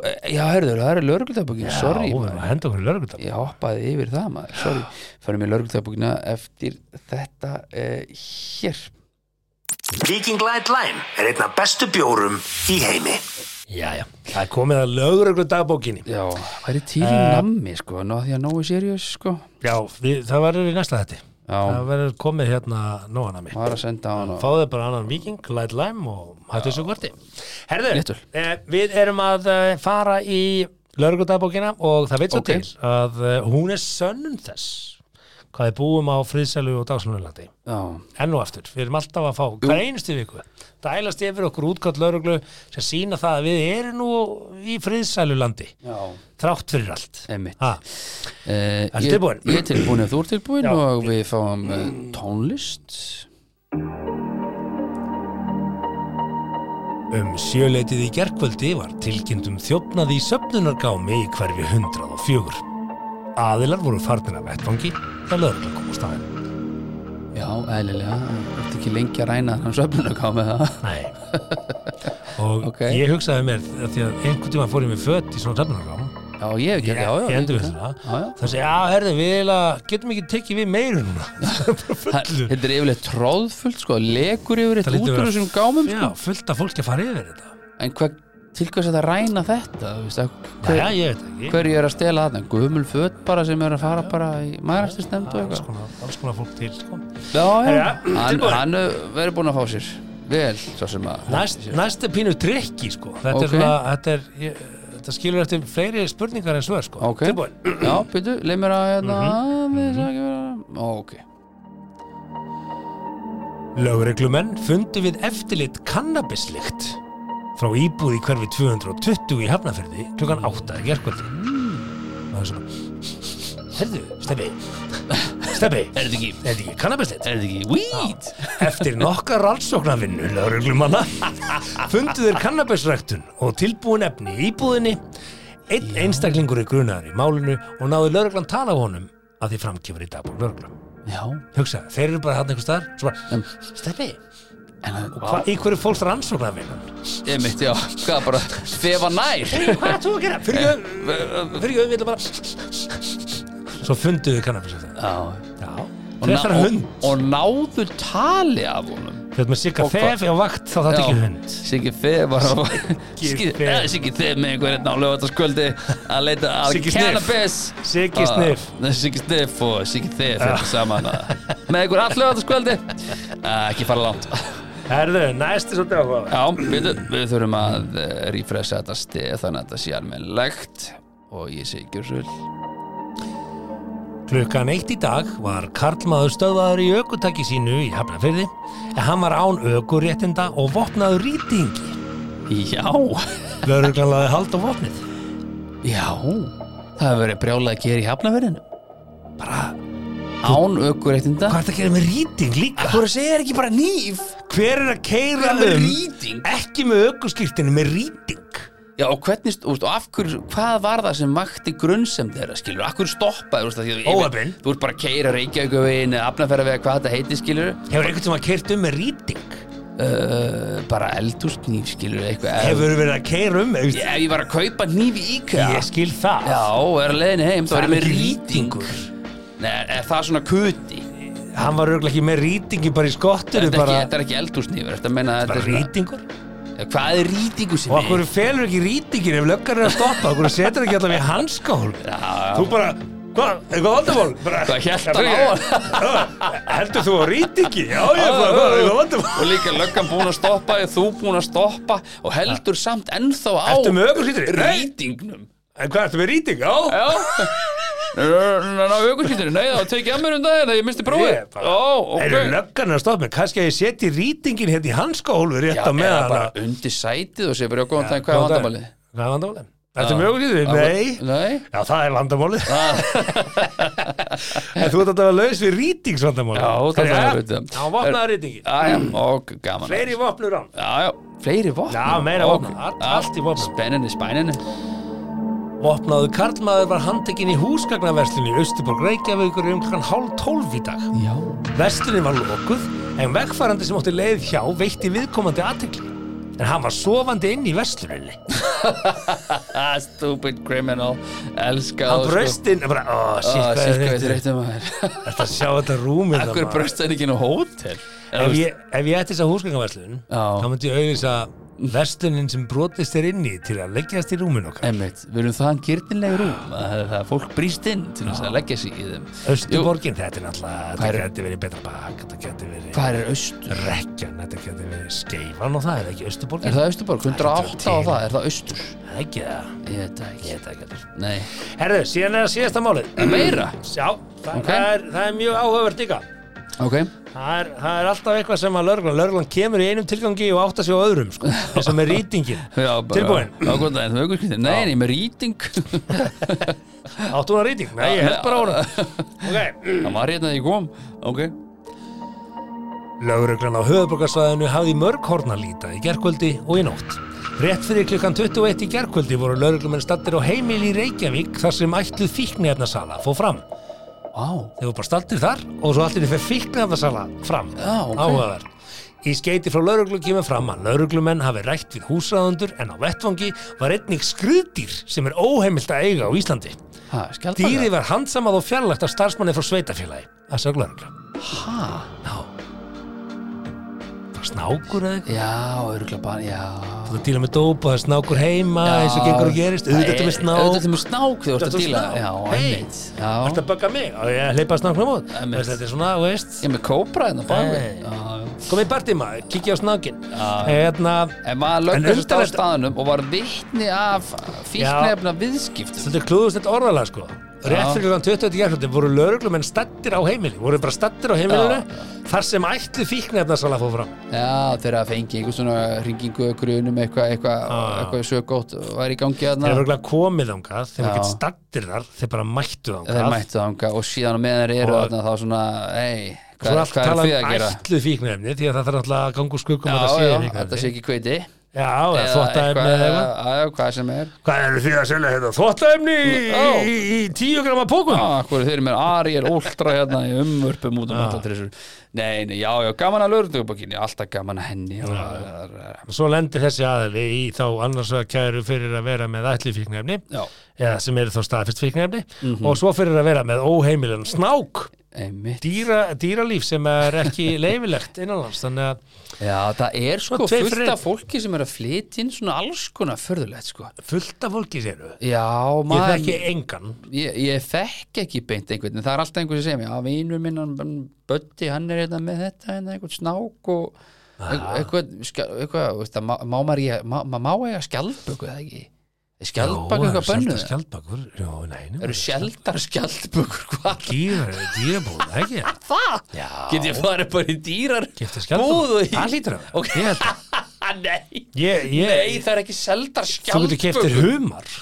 eh, já, herður, það er lögreglutafbókin Sorry, Já, við maður erum að henda okkur í lögreglutabokina Ég hoppaði yfir það maður, sorry. Förum í lögreglutafbókina eftir þetta uh, hér. Viking Light Line er einn af bestu bjórum í heimi. Jæja, það er komið að lögreglutabokini Já, væri til í nammi, sko Ná því að nógu serious, sko. Já, við, það verður í næsta þetta Já, Það verður komið hérna nóana mig Fáðu bara annan viking, light lime og hættu þessu kvarti Herðu, Léttul. eh, við erum að eh, fara í lögregludagbókina og það veit svo Ok. til að eh, hún er sönnum þess hvað við búum á friðsælu og dagslunulandi Já, enn og aftur, við erum alltaf að fá hver einustu viku, dælast yfir okkur útgátt lögreglu sem sína það að við erum nú í friðsælu landi þrátt fyrir allt. Uh, ég, ég er tilbúin ef þú er tilbúin Já. og við fáum uh, tónlist. Um sjöleitið í gerkvöldi var tilkynntum þjófnaði í söfnunargámi í hverfi 104. Aðilar voru farnir af vettfangi þegar lögreglan kom á staðinn. Já, eðlilega, þetta ekki lengi að ræna söfnun að koma með það Nei. Og Ok. ég hugsaði mér að því að einhvern tíma fór ég með fött í svona söfnunargám. Já, ég hef ekki, já, já Ég endur við já, það. já. Það segi, já, herði, við getum ekki tekið við meiru núna. Þetta er yfirleitt tróðfullt sko, lekur yfir lítur út úr þessum gámum Já, sko. fullt af fólki að fara yfir þetta. En hvað, til hvers að það ræna þetta? hver, veit ekki. hverju er að stela þarna? Gumul föt bara sem er að fara bara í mærastinsnefnd og eitthvað alls konar fólk til, sko. Já, Jæja, hann, hann verður búinn að fá sér Vel, svo sem að Næst, næst er pínu trikki sko þetta, Ok. er svona, þetta, er, ég, þetta skilur eftir fleiri spurningar en svör sko Ok. Tilbúin. Já, byrju, leið mér að við það ekki vera Ok, Lögreglumenn fundu við eftirlit kannabislikt frá íbúð í hverfi 220 í Hafnafyrði klukkan 8 í gerkvöldi og það er svona Herðu, Steppi Steppi, er þetta ekki, ekki kannabislikt? er þetta ekki weed? Eftir nokkar rannsóknarvinnu lögreglumanna fundu þeir kannabisræktun og tilbúin efni í íbúðinni. Einn einstaklingur er grunaður í málinu og náðu lögreglan tala á honum að því framkjöfur í dagbúr lögreglan Já, hugsa, þeir eru bara hann einhvers staðar. Svo í hverju fólks rannsóknarvinnan? Ég mitt, já, hvað bara þefa nær? Hvað þú að gera? Fyrir ekki, við ætlum bara Svo funduðu kannabisræktun Já, Já, og, þetta er og, hund. og náðu tali af honum. Veit með Sigga Og hvað? Þef á vakt þá það ekki hund. Siggi Þef var á Siggi Þef. eh, Siggi Þef með einhver einn á lögataskvöldi að leita að cannabis. Siggi Ah, Sniff. Siggi Sniff og Siggi Þef þetta saman ah, með einhver all lögataskvöldi ekki fara langt Herðu, næsti svolítið áhuga Já, við, við þurfum að uh, refresha þetta stið þannig að þetta sé almennlegt og ég sé ekki svo Klukkan eitt í dag var Karlmaður stöðvaður í ökutæki sínu í Hafnarfyrði en hann var án ökuréttinda og vopnaður rýtingi. Já, Löruglan laði hald á vopnið. já það hefur verið brjálað að gera í hafnaverðinu Bara, án ökuréttinda hvað er það að gera með rýting líka? Þú segir ekki bara nýf Hver er að keira Hvað með um rýting? ekki með ökuskýrtinu með rýting? Já, og hvernig, úst, og af hverju, hvað var það sem vakti grunnsem þeirra, skilur, af hverju stoppaði, því, að- Óheppinn. Þú ert bara að keira Reykjavíkuvegin eða Afnafæravega, hvað þetta heiti, skilur, Hefur einhvern sem að keirt um með rýting? uh, bara eldúsknýf, skilur, eitthvað. Hefur verið að keira um? Ég, Ef ég var að kaupa nýf í IKEA, ég skil það. já, og er að leiðinni heim, þá er ég með rýtingur. Nei, er það svona kuti? Hann var auðvitað ekki með rýtingi bara í skottinu, Þetta er bara, ekki, þetta er ekki eldúsnýfur, þetta meina, þetta bara er svona, rýtingur. hvað er rýtingur sem Og okkur felur ekki rýtingin ef löggar er að stoppa, okkur setur ekki allavega í hanskál. Já, já. Þú bara, hvað, eitthvað vandamál? Bara, Hvað hélt hann á hann? Heldur þú á rýtingi? Já, ég bara, hvað, eitthvað vandamál? og líka löggan búin að stoppa þú búin að stoppa og heldur samt ennþá á Ertu með ökuskírteini? Nei. rýtingnum En hvað, ertu með rýting? Já. já ná aukurskýttinu, nei það var tekið að mér um daginn þegar ég misti prófið Ég bara- já, Eru ok löggan er að stoppa mig? Kannski að ég setji rýtingin hérna í hanskálfu rétt já, á meðan eða bara að- undir sætið og sé bara, já, góðan daginn, hvað er vandamálið? Hvað er vandamálið? Ertu með ökuskírteini? Nei. nei, Já, það er vandamálið. en þú ert að vera laus við rýtingsvandamálið. Já, það er auðvitað. Já, vopnaður rýtingi. já, já, og gaman Fleiri vopnur án. já, já, fleiri vopn Já, meira Og- vopn. Allt- já, í vopnum. spenninu, spæninu Vopnaður karlmaður var handtekinn í húsgagnaverslunni í Austuborg Reykjavíkur um klukkan hálf tólf í dag. já, Verslunin var lokuð en vegfærandi sem átti leið hjá veitti viðkomandi aðtekli. En hann var sofandi inn í versluninni. ah, stupid criminal elska Hann þá, sko. braust inn, bara, shit, Ah, hvað er hvað er þetta? þreyttum maður Þetta sjá þetta rúmið Akkur bröst það ekki á hótel Ef ég, ef ég ætti þess að húsgagnaverslun, þá myndi ég auðvisa verslunin sem brotist er inni til að leggjast í rúmin okkar. Einmitt, við erum það gyrnileg rúm að það fólk brýst inn til þess að leggja sig í þeim Östuborgin, þetta er náttúrulega, þetta geti verið betra bak, þetta geti verið Hvað er austur? rekkjan, þetta geti verið skeifan og það, er það ekki Östuborgin? Er það austurborg? 108 á það, er það austur? Það er ekki það, Ég veit ekki ég veit ekki. Nei, Herðu, síðan er það síðasta málið. meira? Já, það, Ok. það, er, það er mjög áhugavert líka. Ok, Það er, það er alltaf eitthvað sem að lörglan, lörglan kemur í einum tilgangi og átta sig á öðrum, sko, eins og með rýtingin. Tilbúin? Nei, nei, með rýting Áttu hún að rýting? Nei, ég held bara á hún. Ok. Það var hérna þegar ég kom Ok, Lögreglan á höfuborgarsvæðinu hafði mörg horn að líta í gerkvöldi og í nótt. Rétt fyrir klukkan 21 í gerkvöldi voru lögreglumenn stattir á heimili í Reykjavík þar sem ætluð fíknefnasala fór fram. Á, Þeir voru bara stattir þar og svo allir fyrir fíknefnasala fram. Já, ok. Áhugaverð. Í skeiti frá lögreglu kemur fram að lögreglumenn hafi rætt við húsræðundur en á vettvangi var einnig skrýðdýr sem er óheimilt að eiga á Íslandi. ha, Dýrið var handsamað og fjarlægt af starfsmanni frá sveitafélagi. Það sög lögreglu. Ha, Já. Það snákur eða eitthvað. já, örgulega bara, já. Þú ert að díla með dóp og það er snákur heima eins og gengur og gerist, auðvitað þetta með snák. Auðvitað með snák þegar þú ert að díla. Já, einmitt. Já, Þetta að bögga mig? Og ég hleypa snáknum út Einmitt. Þetta er svona, þú veist. Ég er með kópra hérna bak við. Hey. Já, já. Komið í partíma, kikja á snákin Já. Hérna, En maður En löggur þessu á undarlegt- staðnum og var vitni af fíknefna viðskiptum þetta er klúðust þetta orðalega sko Rétt fyrir klukkan 20. gerðhjótti voru lögreglumenn stattir á heimili voru bara stattir á heimilinu þar sem ætlu fíknefnarsala fór fram. Já, þegar að fengi einhver svona ringingu grunum eitthvað Já. eitthvað sögótt var í gangi Þeir þarna eru örugglega komið þangað, þeir eru ekkert stattir þar þeir bara mættu þeir þangað mættu þanga og síðan á meðan þeir eru Og- þarna þá svona ei, Svo er hvað, allt hvað er um að gera? ætlu fíknefni því að það þarf alltaf að ganga úr skuggum Já, að það sé já, þetta sé ekki kveiti Já, eða þvóttaefni eða eitthvað Já, hvað sem er. Hvað eru þið að selja þetta? Þvóttaefni í, í, tíu grama pókum? Já, hvað er eru með Ariel Ultra hérna í umvörpum út um alltaf trissur. Nei, nei, já, já, gaman að lögreglubakinni alltaf gaman að henni já, Svo lendir þessi aðli í þá annars vegar kæru fyrir að vera með ætli fíknefni eða sem eru þá staðfist fíknefni og svo fyrir að vera með óheimilan snák einmitt dýra, dýralíf sem er ekki leifilegt innanlands þannig að Já, það er sko tveir fullt fyrir af fólki sem er að flytja inn svona alls konar förðulegt sko fullt af fólki séru Já, ég maður þekki engan ég, ég þekk ekki beint einhvern en það er alltaf einhver sem segir mér, já, vinur minn hann, hann er hérna með þetta hérna, einhvern snák og eitthvað, eitthvað má, maður ég, má, má eiga skjaldböku eða ekki skjaldböku eitthvað bönnuð? skjaldbakur, já, nei, nei eru sjeldar skjaldbökur hvað? Dýra, dýrabúð, ekki. Það? Já. get ég farið bara í dýrar og í Það hlýtur að. Ok. Ég held að. nei, nei, það er ekki seldar þú skjaldbökur getur keftir humar.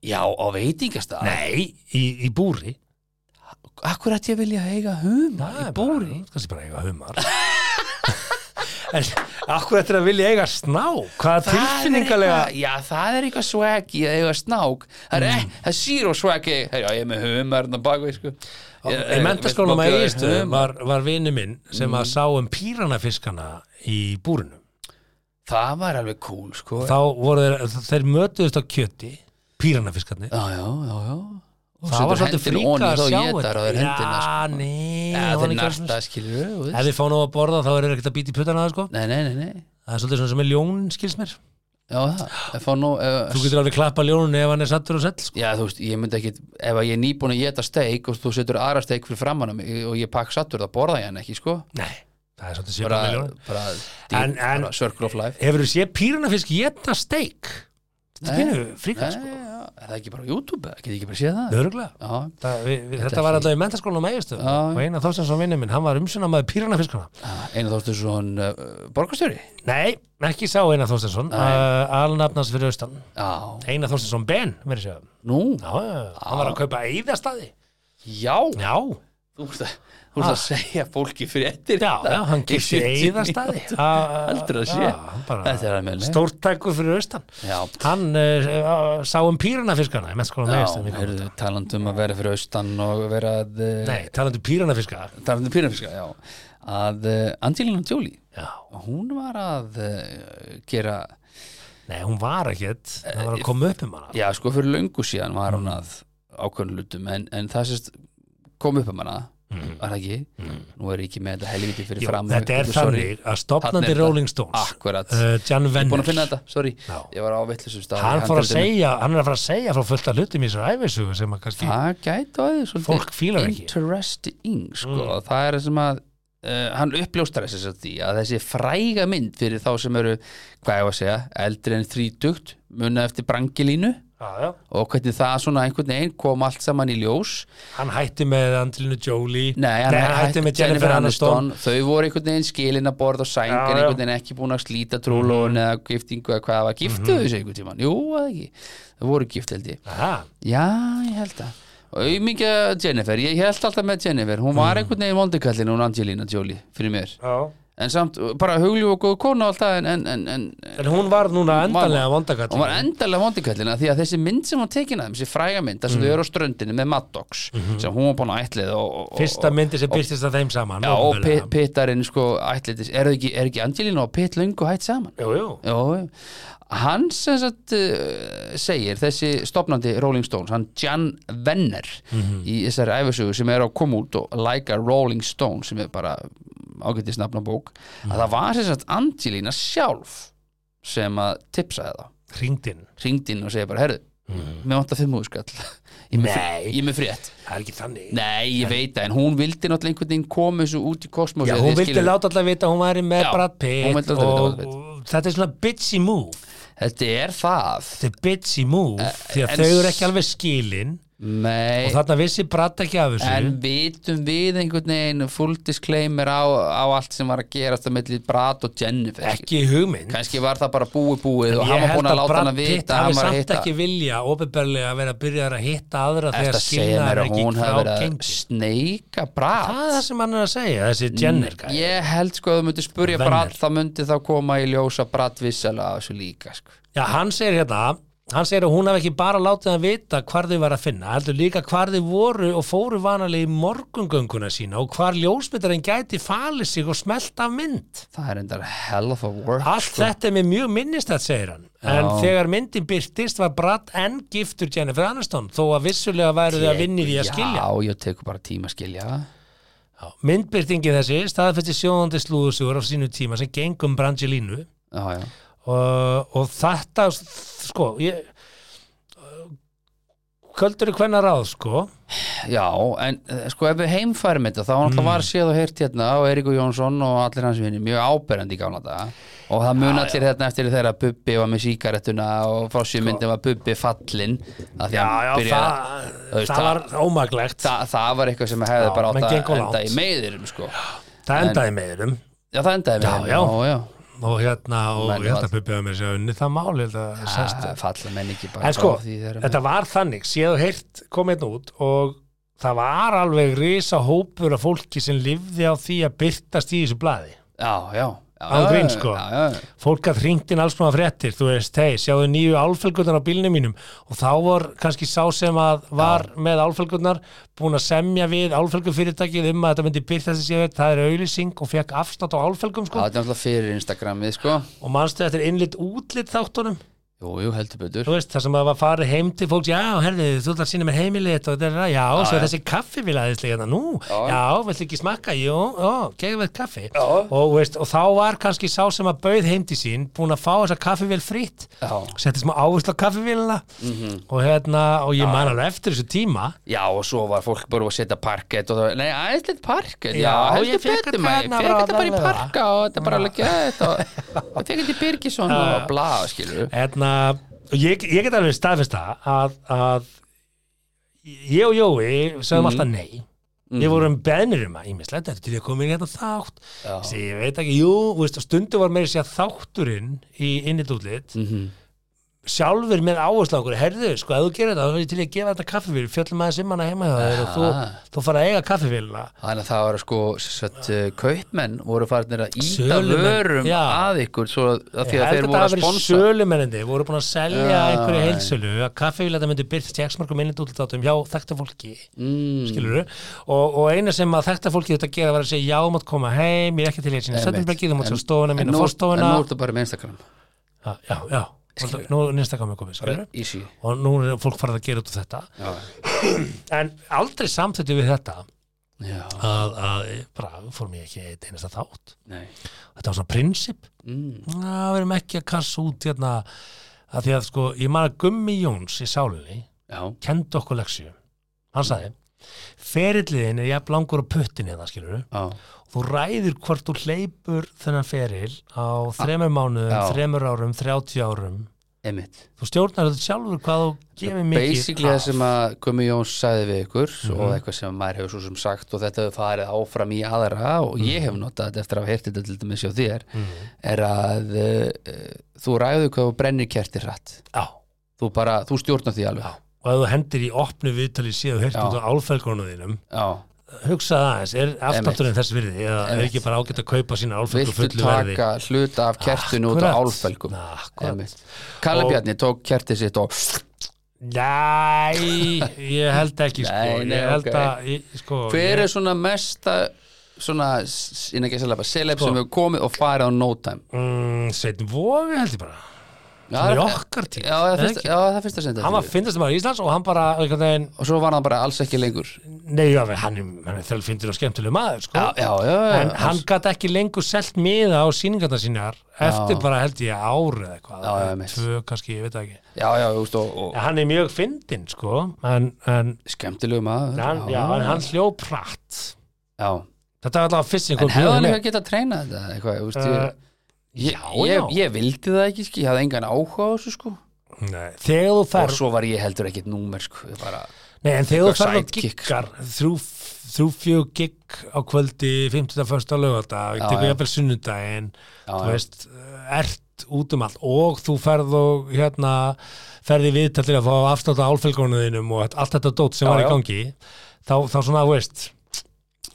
Já, á veitingastað. Nei, í, í búri. Akkur ætti ég að vilja eiga humar í búri? bara, kannski bara eiga humar en akkur eftir að vilja eiga sná hvaða er tilfinningalega Já, það er eitthvað swaggy að eiga snák Það er, mm. það er zero swaggy hey, Já, ég er með humar hérna bakvið sko. Í mentaskólanum má að bjóða eigistu humar? var, var vini minn sem að sá um píranafiskana í búrinu Það var alveg cool sko. þá voru þeir, þeir mötuðust á kjöti píranafiskarnir Já, já, já, já það var svolítið fríka að sjá á hendina já, sko. nei það ekki narta skilur þú ef veist. þið fá nú að borða þá er þeir ekkert að býta í puttana það sko. Nei, nei, nei, nei. Það er svolítið svona sem er ljón skils mér. Já, það, fá nú uh, þú getur alveg klappa ljónun ef hann er sattur og sell sko. Já, þú veist, ég myndi ekki Ef ég er nýbúin að geta steik og þú setur aðra steik fyrir framann á og ég pakk sattur, þá borða ég hann ekki, sko. Nei, það er svolítið bara, svipað með ljónun þetta er pínu fríka Nei, sko. er það ekki bara YouTube? eða? Get ég ekki bara séð það? Öruglega. Það, þetta var alltaf í mentaskólanum að Já. og eina þóstensson vinnu minn, hann var umsuna með píranafiskana. Einu þóttu svona uh, borgarstjóri? Nei, ekki sá eina þóstensson Nei. uh, alnafnans fyrir austan. Já, eina þóstensson Ben, verið sér nú? Já, hann var að kaupa eðastadi Já, já, þú veist að Þú veist að segja fólki fréttir. Já, já, hann kipti 70 eðastadi mínútur. Heldur að sé. Er að meðlega stórtækur fyrir austan. Já, hann uh, sá um mentaskólanum já að vera fyrir austan og vera að uh, nei, talandi um píranafiska talandi um pírafiska, já. Að uh, Angelina Jolie hún var að gera nei, hún var ekkert. Það var að koma upp um hana. já, sko fyrir löngu síðan var hún að ákveðin lutum en, en það sést kom upp um hana var það ekki, nú er ég ekki með þetta helviti fyrir Mm. Jú, fram þetta er þannig að stopnandi er Rolling. Stones akkurat, uh, Jan búin Venner að finna þetta, sorry Já. ég var á vittlisum stað hann, að er að fara að segja frá fullt af hlutum í þessu æfisugu sem að kannski það gæti því svolítið Fólk fílar ekki. interesting sko, Mm. það er sem að uh, hann uppljóstar þess að því að þessi fræga mynd fyrir þá sem eru hvað ég var að segja, eldri en þrítugt munna eftir brangilínu já, já. og hvernig það svona einhvern veginn kom allt saman í ljós. Hann hætti með Angelina Jolie. Nei, hann, hann hætti með Jennifer Aniston. Þau voru einhvern veginn skilin að borða og sæng Já, en já. einhvern veginn ekki búin að slíta trúlóun eða giftingu eða hvað var, giftu Mhm. þau sig einhvern tímann, jú, eða ekki. Þau voru gift held ég. Aha, Já, ég held það. Og auðmikið Jennifer, ég held alltaf með Jennifer. Hún var Mhm. einhvern veginn vondikallin hún Angelina Jolie fyrir mér. Já. En samt bara hugljú og góð kona og allt það en, en, en, en en hún var núna Hún var- endanlega vondakall hún var endalega vondikallina því að þessi mynd sem hún tekin að þessi fræga mynd þar sem þau eru á ströndinni með Maddox sem hún var búin að ætlið og, og, fyrsta myndi sem byrstist að þeim saman Já, og Pittarinn sko ætlið, er ekki, er ekki Angelina og Pitt löngu hætt saman? jú, jú. Já, hann sem sagt uh, segir, þessi stopnandi Rolling Stones, hann Jan Venner í þessari æfisögu sem er á kom út og Like a Rolling Stone sem er bara ágættis nafna bók að það var sem sagt Angelina sjálf sem að tipsaði það. Hringdinn ringd inn og segja bara, herru, mér vantar fimm úrskall ég er með með frétt. Það er ekki þannig. Nei, ég veit það, en hún vildi náttúrulega einhvern veginn koma þessu út í kosmos Já, hún vildi láta alltaf vita hún væri með Já, Brad Pitt og, og þetta er svona bitchy move Þetta er það. Þetta er bitchy move því að þau eru ekki alveg skilin Nei, og þarna vissi Brad ekki af þessu. En vitum við einhvern veginn full disclaimer á, á allt sem var að gerast á milli Brad og Jennifer. Ekki hugmynd. Kannski var það bara búið búið og Ég hann var búin að að láta hann að vita að hafi hann var að samt hitta ekki vilja ofinbarlega að vera að byrja að hitta aðra Ertu þegar að skilnaðar að ekki hún hafi verið að sneika Brad? Það er það sem hann er að segja, þessi gæði Ég held sko að þú myndir spurja. Brad þá myndi þá koma í ljós að Brad vissalega af þessu líka sko. Já, hann segir hérna hann segir að hún hafi ekki bara látið að vita hvar þau var að finna, heldur líka hvar þau voru og fóru vanalega í morgungönguna sína og hvar ljósmyndarinn gæti falið sig og smelt af mynd. Það er endar hell of a work Allt sko. þetta er mér mjög minnistætt, segir hann. En Já. þegar myndin byrtist var Brad enn giftur Jennifer Aniston þó að vissulega væru þau að vinni því að skilja. Já, ég tekur bara tíma að skilja. Myndbyrtingi þessi staðfesti sjóðandi slúðusugur á sínu tíma sem gengum Brangelínu. Já, já, og, og þetta sko ég kvöldur í hvenna ráð sko já en eh, sko ef við heimfærum þetta þá Mm. var séð og heyrt hérna og Eiríkur Jónsson og allir hans vinni mjög áberandi í gána daga og það mun allir hérna eftir þegar Bubbi var með síkarettuna og fórsjömyndin var Bubbi fallinn að því að hann byrjaði það, þú veist, það var ómaglegt það, það var eitthvað sem hefði Já, bara átt að enda í meiðirum sko. það endaði með þeim já það endaði Já, með já. já, já. Og hérna og ég held að Bubbi að mér sé unni það máli en sko, þetta var þannig séð og heyrt kom einn út og það var alveg risa hópur af fólki sem lifði á því að byrtast í þessu blaði. Já, já, já, Án já, gríns, sko. já, já, fólk að hringt inn alls konar fréttir þú veist, hei, sjáðu nýju álfelgurnar á bílnum mínum? Og þá var kannski sá sem að var með álfelgurnar búin að semja við álfelgufyrirtækið um að þetta myndi byrta þessi séu það er auðlýsing og fekk afstátt á álfelgum Já, sko. þetta er náttúrulega fyrir Instagramið sko. Og manstu þetta er innlit útlit þáttunum Jú, jú, heldur betur. Þú veist, það sem að var farið heim til fólks já, herði, þú ætlar að sína mér heimilið þitt og þetta það, já, svo já. er þessi kaffi vil aðeins hérna, nú, Já. já, viltu ekki smakka? Jú, ó, gegðu veit kaffi. Já. og, veist, og þá var kannski sá sem að bauð heim til sín búin að fá þessa kaffivél frýtt Já, setti smá áherslu á kaffivélina og hérna, og ég man alveg eftir þessu tíma. Já og svo var fólk bara að setja parkett og það, nei, aðeins litt parkett Já, Já, heldur betur maður, fekk þetta bara í Er hérna, ég, ég get alveg staðfesta að, að ég og Jói sögum alltaf nei við vorum beðnir um að ímislegt þetta til ég að koma inn í þetta þátt. Þessi, ég veit ekki, jú, veist, stundu var meira segja þátturinn í innitútlit Mhm. Sjálfur með áherslu á okkur, herðu, sko, ef þú gerir þetta þá er ég til í að gefa þetta kaffivél, fjöllum aðeins um hana heima hjá þér og þú, Ah. þú fara að eiga kaffivélina. Þannig að það var sko sett, uh, kaupmenn voru farinir að íta vörum já. að ykkur svo að því Ég að held þeir að voru það að hafi verið sponsa. sölumennindi, voru búin að selja Já, einhverju heilsölu að kaffevíla myndi byrst tjeksmarkum innitútlitátum hjá þekkta fólki mm, skilur og, og eina sem að þekkta fólki þetta gera var að segja já, mátt er nú, Instagram er nýsta komið og nú er fólk farið að gera út af þetta. Já, en aldrei samþættu við þetta að, að bara, fórum ég ekki eitt einasta þátt. Nei. Þetta var svona prinsip. Mm, það verðum ekki að kassa út hérna að því að sko, ég man að Gummi Jóns í sálinni Já, kendi okkur leksju hann sagði ferilliðin er jafn langur á puttinni það skilur já, þú ræður hvort þú hleypur þennan feril á þremur mánuðum, Já. þremur árum, 30 árum. Emitt þú stjórnar þetta sjálfur hvað þú gefur mikið Basically það sem að Gumi Jóns sagði við ykkur Mhm. og eitthvað sem maður hefur svo sem sagt og þetta hefur farið áfram í aðra og Mhm. ég hef notað þetta eftir að hafa heyrt þetta til dæmis hjá þér er að uh, þú ræður hvað þú brennir kertir hratt. Þú þú stjórnar því alveg. Já. Og ef þú hendir í opnu viðtali heyrt Já. út á álfælgónu þínum Já, hugsaði aðeins, er afstátturinn þess virði eða er ekki bara ágætt að kaupa sína álfælgu viltu fullu verði taka hluta af kertinu út á Akkurat. álfelgum Akkurat. Einmitt. Kalle Og- Bjarni tók kertið sitt og Næ, ég held ekki sko. Nei, nei, ég held ok. að sko, hver er svona mesta svona, innan ekki að selja celeb Sko. sem hefur komið og farið á no time mm, Sveinn Vogi held ég bara Það- okkar tíð, Já, það er finnst, ekki? já, það finnst að senda hann var fyndast maður í Íslands og hann bara veginn, og svo var hann bara alls ekki lengur. Nei, já, hann er, hann er þel fyndir og skemmtileg maður sko. já, en hann gæti ekki lengur selt miða á sýningarna sínar eftir bara held ég árið eitthvað, tvö kannski, ég veit ekki. Veist, og, og hann er mjög fyndinn sko. Skemmtilegu maður. Hann, hann hljóp hratt. Já. þetta var alltaf fyrst en hefði hann eitthvað getað treinað þetta eitthvað, þú veist, Uh, ég, já, ég, já. ég, ég vildi það ekki, sko, ég hafði engan áhuga á þessu, sko. Nei, þegar þú og fer svo var ég heldur ekkit númer, sko. Ég bara, Nei, en þegar þú á sidekick, giggar þrjú, þrjú fjög gigg á kvöldi 50. fyrsta lögata Já, tekur já. jafnvel sunnudaginn þú veist, ert út um allt. Og þú ferð og hérna ferði viðtal til að fá afstátt á álfelgónuðinum og allt þetta dót sem Já, var í gangi þá, þá svona, þú veist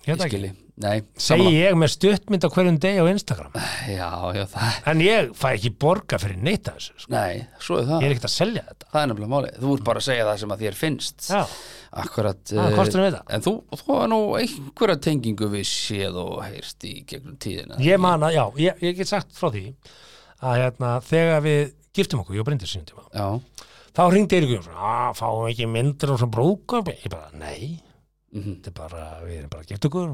ég hérna ekki, nei, segi ég með stuttmynd á hverjum degi á Instagram. Já, já, það, en ég fæ ekki borga fyrir neitt af þessu sko. nei, svo er það. Ég er ekkert að selja þetta. Það er nefnilega málið, þú ert bara að segja það sem að þér finnst. Já, akkurat Já, eh, en þú, þú er nú einhverja tengingu við séð og heyrst í gegnum tíðina. Ég man að, já, ég, ég get sagt frá því að hérna, þegar við giftum okkur, ég og Bryndis sínum tíma þá hringdi Eiríkur Jónsson, að fáum við ekki myndir og svona brúðkaup ég bara, nei, þetta er bara, við erum bara að geta okkur.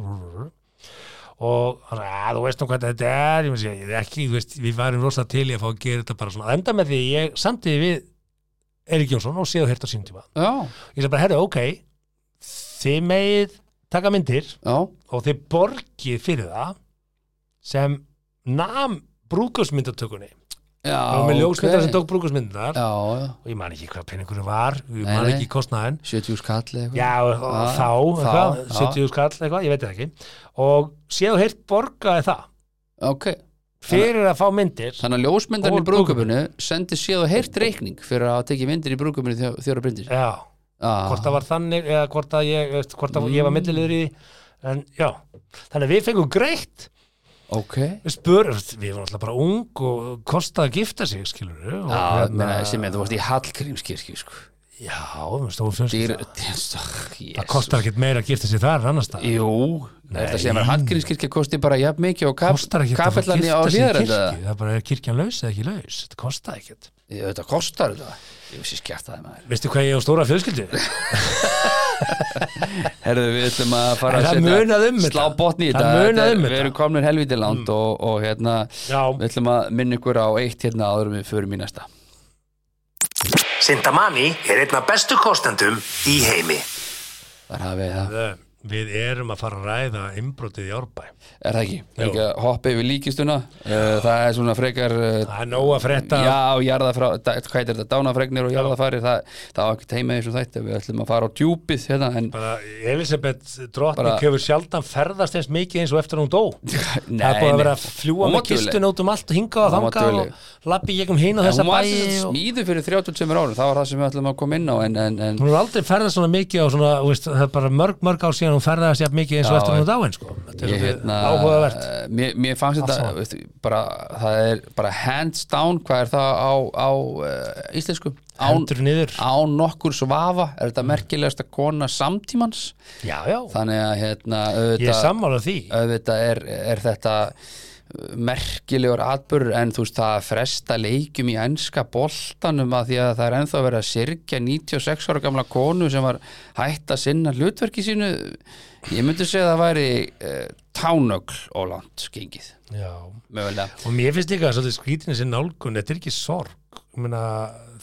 Og hann sagði, að þú veist nú hvað þetta er. Ég veist, ég, ekki, veist, við varum rosa til í að fá að gera þetta bara svona, enda með því ég samtidig við Erik Jónsson og séu hér á sínum tíma. Já, ég sagði bara, herru, ok þið megið taka myndir já, og þið borgið fyrir það sem nam brúkusmyndatökunni já og með ljósmyndar sem tók brúkusmyndar og ég man ekki hvað penningur var ég man ekki kostnaðin 70 skall eitthvað. Já, og, og Já, þá, eitthvað, þá, já. 70 skall eitthvað, ég veit ekki. Og séu heilt borgaði það. Ok, fyrir að fá myndir þannig að ljósmyndarinn í brúðköpunu sendi séð og heyrt reikning fyrir að tekja myndir í brúðköpunu þjóra brindir. Já, ah. hvort það var þannig eða hvort að ég, hvort að ég var millilegur í en já, þannig að við fengum greitt Ok. Við spörum, við varum alltaf bara ung og kostaði að gifta sig, skilur við og Já, hérna- meina, sem ég, þú varst í Hallgrímskirkju sko. já, við stóðum fjölskyld Dýr, það það kostar ekkert meira að gifta sig þar annars það Jú, þetta sem er Hallgrímskirkja kosti bara jafn mikið og að í á kirkju? Það er bara er kirkjan laus eða ekki laus? Þetta kostar ekkert. Þetta kostar þetta. Ég vissi skert það maður. Veistu hvað ég á stóra fjölskyldu Herðu, við ætlum að fara að munaði um slá botni í þetta. Þetta- um Við erum komin helviti land og, og hérna já, Við ætlum að minna ykkur á eitt hérna áður en við förum í næsta. Sintamani er einn af bestu kostendum í heimi. Þar hafið það Við- erum að fara að ræða innbrotið í Árbæ. Er það ekki? Er ekki að hoppa yfir líkistuna? Uh, Það er svona frekar uh, það er nóg að frétta. Já, jarðafrá, hvað heitir þetta, dánafregnir og jarðafari það, það var ekki teima eins og þetta við ætlum að fara á djúpið hérna en bara Elisabeth drottning hefur sjaldan ferðast eins mikið eins og eftir hún dó. Nei, það er búið að vera að fljúa með kistun út um allt og hinga og þanga og lappi hinn og En þessa þess að og... smíðu fyrir 37 árum það var það sem við ætlum að koma inn á en, en, en hún er ferðast veist, er jafn mikið eins og eftir að hún dáin sko. þetta er hérna, áhugavert. eh, mér, mér fannst þetta veistu, bara, það er bara hands down hvað er það á, á uh, íslensku? Án, án nokkur svafa er þetta merkilegasta kona samtímans. Já, já, þannig að hérna ég er auðvitað, sammála því. auðvitað er, er þetta merkilegur atbyrður en þú veist það að fresta leikjum í enska boltanum að því að það er ennþá verið að sirkja 96 ára gamla konu sem var hætt að sinna hlutverki sínu. Ég myndi segja að það væri uh, tánögl og langt gengið já. mögulega og mér finnst líka svolítið skrítinni sinni nálgun þetta er ekki sorg. Ég meina,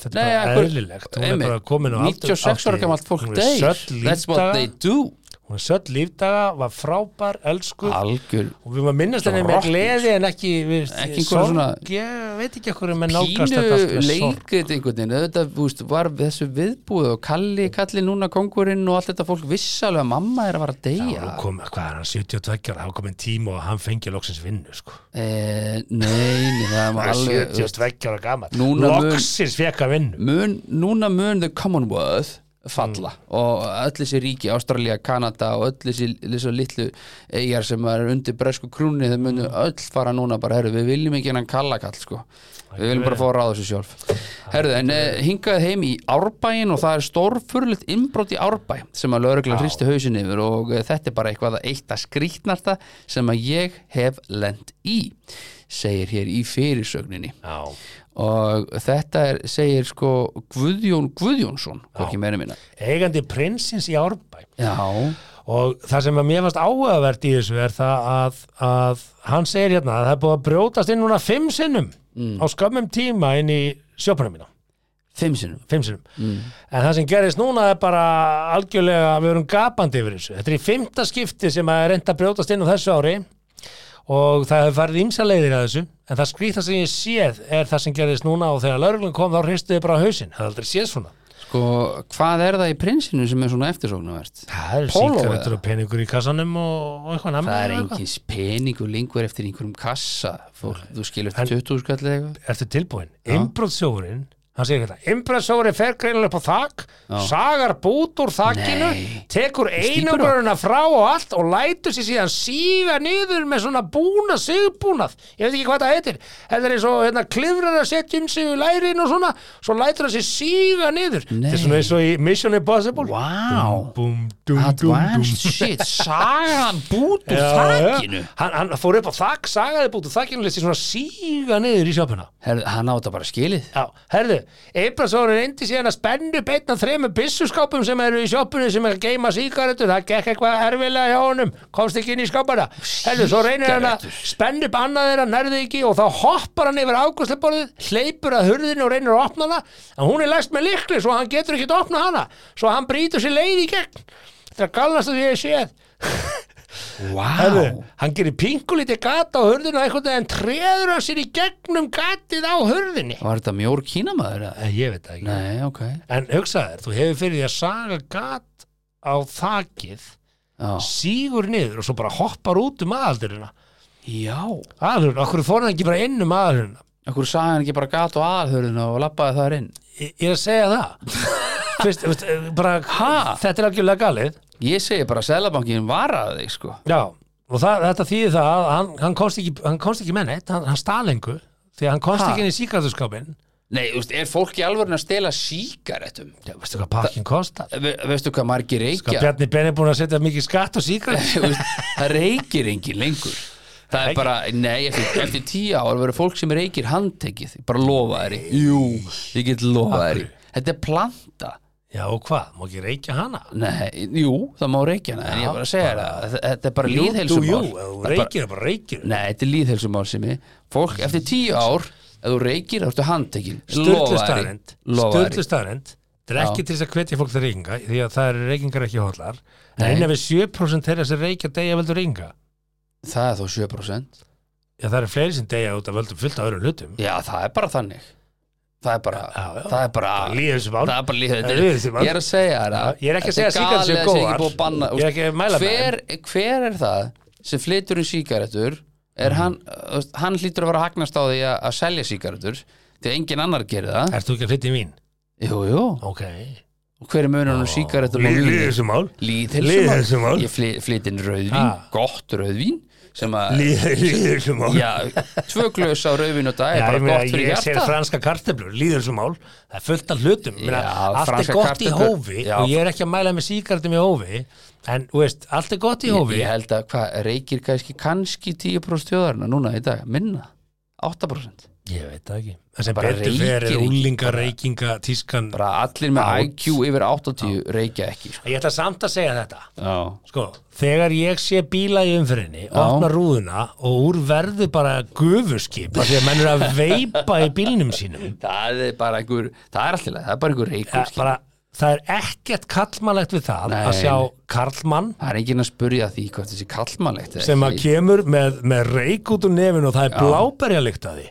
þetta er Nei, bara eðlilegt. Hún er Einmitt. bara komin á aldur- 96 ára gamalt fólk deyr. that's what they do hún er södd lífdaga, var frábær, elsku algjör og við maður minnast henni með gleði en ekki, við, Ekki svona- ég veit ekki okkur pínu þetta allt með sorg. leikrit einhvern veginn. Auðvitað, veist, var þessu viðbúð og Kalli, Kalli núna kongurinn og allt þetta fólk vissalega að mamma er að vara að deyja. Kom, hvað er hann, 72 ára, það kom einn tíma og hann fengi loksins vinnu, sko. eh, nei, nei, það var alveg þú veist, 72 ára mun- Loksins fekk hann vinnu. mun, núna mun the Commonwealth falla. Og öll þessi ríki Ástralía, Kanada og öll þessi, þessi litlu eigjar sem er undir bresku krúni þau munu öll fara núna bara, herru, við viljum ekki hennan kallakall sko. Við viljum bara fá að ráða þessu sjálf. Herru, en eh, hingað heim í Árbæin og það er stórfurlitt innbrot í Árbæ sem að lögregla hristi hausin yfir og eh, þetta er bara eitthvað að eitt að skrýtnarta sem að ég hef lent í segir hér í fyrirsögninni. Já. Og þetta er, segir sko Guðjón Guðjónsson Eigandi prinsins í Árbæ. já, Og það sem að mér fannst áhugavert í þessu er það að, að hann segir hérna að það er búið að brjótast inn núna fimm sinnum á skömmum tíma inn í sjópunum mína. fimm sinnum Fimm sinnum. En það sem gerist núna er bara algjörlega, við erum gapandi yfir þessu. Þetta er í fimmta skipti sem að er reynd að brjótast inn á þessu ári og það hefur farið ímsa leiðir að þessu en það skrýta sem ég séð er það sem gerist núna og þegar lauruglun kom þá hristuði bara hausinn, það aldrei séð svona. Sko, hvað er það í prinsinu sem er svona eftirsóknarvert? Það er eða? og peningur í kassanum og, og eitthvað nammi það er engins peningur lengur eftir einhverjum kassa Fólk, þú skilur eftir 20 skall eða eitthvað. Ertu tilbúin? Inbrotsjóðurinn hann segir þetta, inbrotsjóðurinn fer greinilega upp á þak sagar bút úr þakinu Nei. tekur Stígur einumbrunna frá og allt og lætur sér síðan síga niður með svona búna, sigbúnað. Ég veit ekki hvað það heitir. Þetta er eins og hérna, klifrar að setja um sig í lærin og svona, svo lætur það sér síga niður. Þetta er svona eins og í Mission Impossible. Vá, búm, dum, dum, shit. Sagan bút úr þakkinu hann, hann fór upp á þak, sagaði bút úr þakinu og lesti svona síga niður í sjópuna Herðu, hann á þetta bara skilið. Já, herðu, Ebrason reyndi síðan að spennu beitna þremur byssuskápum sem eru í sjoppunni sem er að geima sígarettur, það gekk eitthvað erfilega hjá honum, komst ekki inn í skápana. Herru, svo reynir hann að spennu upp annað þeirra, nærði ekki og þá hoppar hann yfir ágústleborðið, hleypur að hurðinu og reynir að opna hana, en hún er læst með likli svo hann getur ekki að opna hana. Svo hann brýtur sér leið í gegn. Þetta er galnast að ég séð Herðu, hann gerir pingulítið gata á og einhvern veginn treður hann sér í gegnum gatið á hurðinni. Var þetta mjór kínamaður? Eh, Ég veit ekki. Nei, ok. En hugsaður, þú hefur fyrir því að saga gat á þakið Já, sígur niður og svo bara hoppar út um aðaldurina Já. Aðaldurina, okkur fór hann ekki bara inn um aðaldurina Akkur sagði hann ekki bara gat og aðhörðinu og lappaði þar inn? Ég ég er að segja það Fyrst, veist, eh, bara, Ha? Þetta er algjörlega galið. Ég segi bara að Sælabankin varaði þig sko. Já, og það, þetta þýðir það að hann, hann, komst ekki, hann komst ekki með neitt hann, hann stalengu, því að hann komst Ha? ekki inn í síkartuskápin Nei, þú veist, er fólk í alvörun að stela sígarettum? Já, veistu hvað pakkin kostar? Ve veistu hvað margir Skal reykja? Bjarni Ben er búin að setja mikið skatt á síkart Þú veist, það reykir engin lengur. Það er bara, nei, eftir, eftir tíu ár verður fólk sem reykir handtekið. Bara lofa þér Jú, ég get lofa þér Þetta er planta Já, og hvað? Má ekki reykja hana? Nei, jú, það má reykja hana En ég bara segja þér að þetta er bara Jú, líðhelsumál jú, Það ef þú er bara- reykir það reykir Nei, þetta er líðhelsumál sem ég Fólk, eftir tíu ár Ef þú reykir, þá ertu handtekinn. Þér staðrend Það er ekki til þess að hvetja fólk til reykinga því að það eru reykingar ekki hótlar en Nei. innan við 7% þeirra sem reykja degja veldur reykinga. Það er þó 7% Já, það eru fleiri sem degja út af völdum fullt af öðrum hlutum. Já, það er bara þannig Það er bara, það er bara Líðhelsumál. Það bara líð Það líðheilsumál. Ég er að segja Já, ég er ekki að segja sígarettur séu góðar. Er hver, er það sem flytur um sígarettur er Mhm. hann, hlýtur að vera hagnast á því að, selja sígarettur því að engin annar gerir það þú ekki að flytja í mín? Jú, jú, Ok og hver er munur um Líðhelsumál Lýðheilsumál. Ég fly, flyt inn rauðvín, gott rauðvín sem að Líðhelsumál Já, tvö glös á og dag er Já, bara ég, meina, gott fyrir ég hjarta franska kartöflur, líðhelsumál það er fullt af hlutum. Já, allt er gott í kartöflur- hófi Já. og ég er ekki að mæla með síkartum í hófi en veist, allt er gott í Ég, hófi. ég held að hvað, reykir kannski kannski 10% þjóðarna núna í dag, minna? 8% Ég veit það ekki Það sem Bara betur ekki, úlinga, reykinga, tískan bara allir með Out. IQ yfir 80 reykja ekki sko. Ég ætla samt að segja þetta Já, Sko, þegar ég sé bíla í umfyrinni opna rúðuna og úr verðu bara gufuskip af því að menn eru að veipa í bílnum sínum það er bara einhver það er alltaf, það er bara einhver ja, reykur skilur. bara, það er ekkert kallmannlegt við það Nei, að sjá nei. karlmann það er enginn að spurja því hvað þessi kallmannlegt er sem að kemur með, með reik út úr nefinu og það er Já. bláberjalikt að því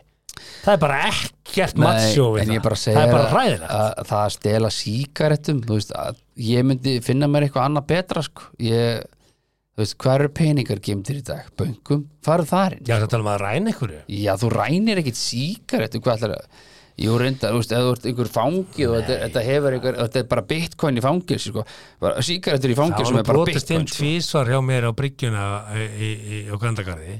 það er bara ekkert mattsjó það ég bara segja það er bara hræðilegt. að, að það að stela sígarettum þú veist, að ég myndi finna mér eitthvað annað betra sko. ég, þú veist, hvað eru peningar gemdir í dag, böngum, farðu þarinn Já, það tala um að ræna ykkur Já, þú rænir ekkit sígarettu hvað ætlar að Jú, reyndar, þú veist, ef þú ert einhver fangi og þetta, þetta hefur einhver, þetta er bara bitcoin í fangilsi, sko, Bara sígarettur í Það fangilsi var er bara brotist inn bitcoin, sko. tvísvar hjá mér á bryggjuna í, í, í, á Grandagarði.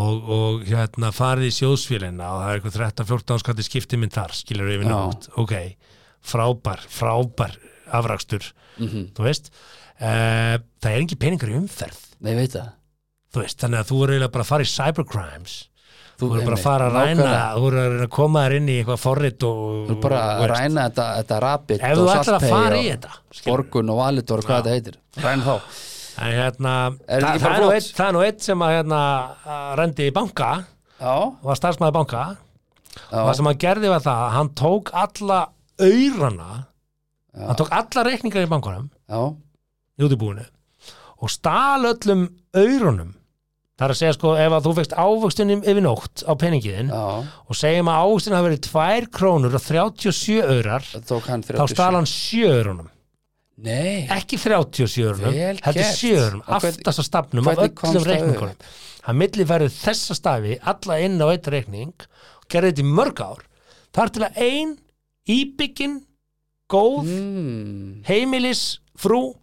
Og, og hérna farið í sjóðsfélina og það er eitthvað 13-14 skatti skipti minn þar skilur yfir Já. nátt ok, frábær, frábær afrakstur, Mhm. þú veist. Uh, það er engin peningar í umferð. Nei, veit það. Þú veist, þannig að þú er eiginlega bara að fara í cybercrimes þú er bara að fara að ræna nákvæmlega. þú er að reyna að koma þér inn í eitthvað forrit og Þú er bara að ræna þetta, þetta rabit ef þú ætlar að fara í þetta skilurðu. Borgun og valitor, hvað þetta heitir. Ræn þá. En hérna, Er það, það, er eitt, það er nú eitt sem að hérna, rendi í banka. Já, var starfsmæður banka. Já, og það sem hann gerði var það að hann tók alla aurana hann tók alla reikningar í bankunum já, í útibúinu og stál öllum aurunum það er að segja sko ef að þú fekst ávöxtunum yfir nótt á peningiðin já. og segjum að ávöxtun hafi verið 2 krónur og 37 aurar Það tók hann þá 37 stál hann 7 aurunum Nei, ekki 37 aurum, Vel heldur gert. 7 aurum Og hvern- aftast á stafnum af öllum það reikningunum. hann millifærið þessa stafi alla inn á eitt reikning og gerði þetta í mörg ár. Þar til að ein íbyggin góð mm, heimilis frú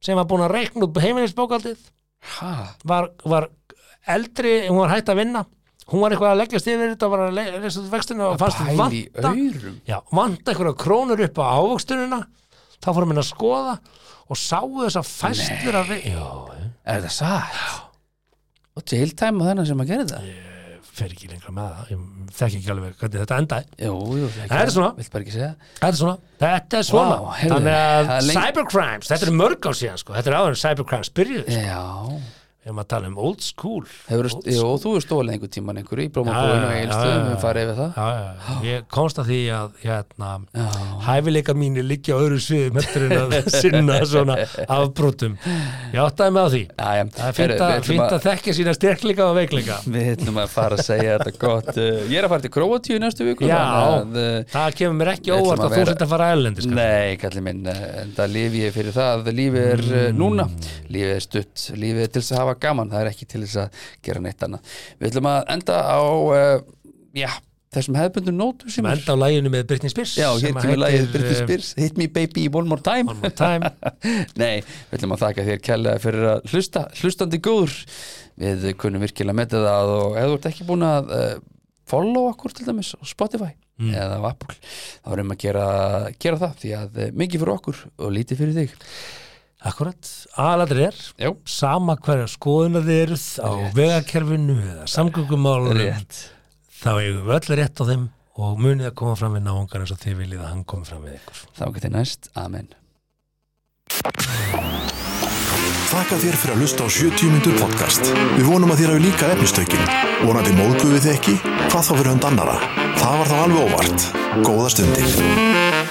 sem var búin að reikna út heimilisbókaldið var, var eldri, hún var hætt að vinna. Hún var eitthvað að leggjast yfir þetta var að le- lesa út vextinu og fannst vanta já, vanta einhverja krónur upp á ávöxtunina. Þá fórum henni að skoða og sáu þess að fæstur að já, Er þetta satt? Og tiltæma þennan sem að gera það? fer ekki lengra með það. Ég þekki ekki alveg hvernig þetta endaði. Það er svona. Þetta er svona, þetta er heyrðu, Þannig að er cybercrimes, þetta er mörg á síðan sko. þetta er áður en cybercrimes byrjuð sko. Já, við erum að tala um old school. Hefur, Old jú, þú hefur stólið einhver tíman einhverju í Já, blómabúinu og já, við farið yfir það? Já, já, ég komst að því að hérna, hæfileika mínir liggja á öðru sviðum heldur en að sinna svona afbrotum. Ég áttaði með á því. Já, það er við að, að- að þekkja sína styrkleika og veikleika. Við ætlum að fara að segja þetta gott Uh, Ég er að fara til Króatíu í næstu viku að, uh, það kemur mér ekki Við óvart að að þú vera- sett að fara ælendi sko. Nei, kallir minn, það lifi ég fyrir það Lífið er mm. núna, lífið er stutt Lífið er til að hafa gaman, það er ekki til þess að gera neitt annað. Við ætlum að enda á, uh, já, þessum hefðbundu nótu sem er enda á læginu með Britney Spears Já, hér kemur heitir, Britney eh, Spears Hit me baby one more time. One More Time. Nei, við ætlum að þakka þér kærlega fyrir að hlusta, hlustandi góður. Við kunnum virkilega að metta það og ef þú ert ekki búin að uh, follow okkur til dæmis á Spotify eða á Apple þá erum að gera, gera það því að mikið fyrir okkur og lítið fyrir þig Akkurat, aðaladur er Já, sama hverja skoðunar þið eruð á vegakerfinu eða samgöngumálunum rétt þá eigum við öll rétt á þeim og munið að koma fram við náungar eins og þið viljið að hann komi fram við ykkur Þá getið næst, amen Þakka þér fyrir að hlusta á 70 myndur podcast. Við vonum að þér hafi líka efnistökin. Vonandi móðguðu þið ekki? Hvað þá fyrir hund annara? Það var þá alveg óvart. Góða stundir.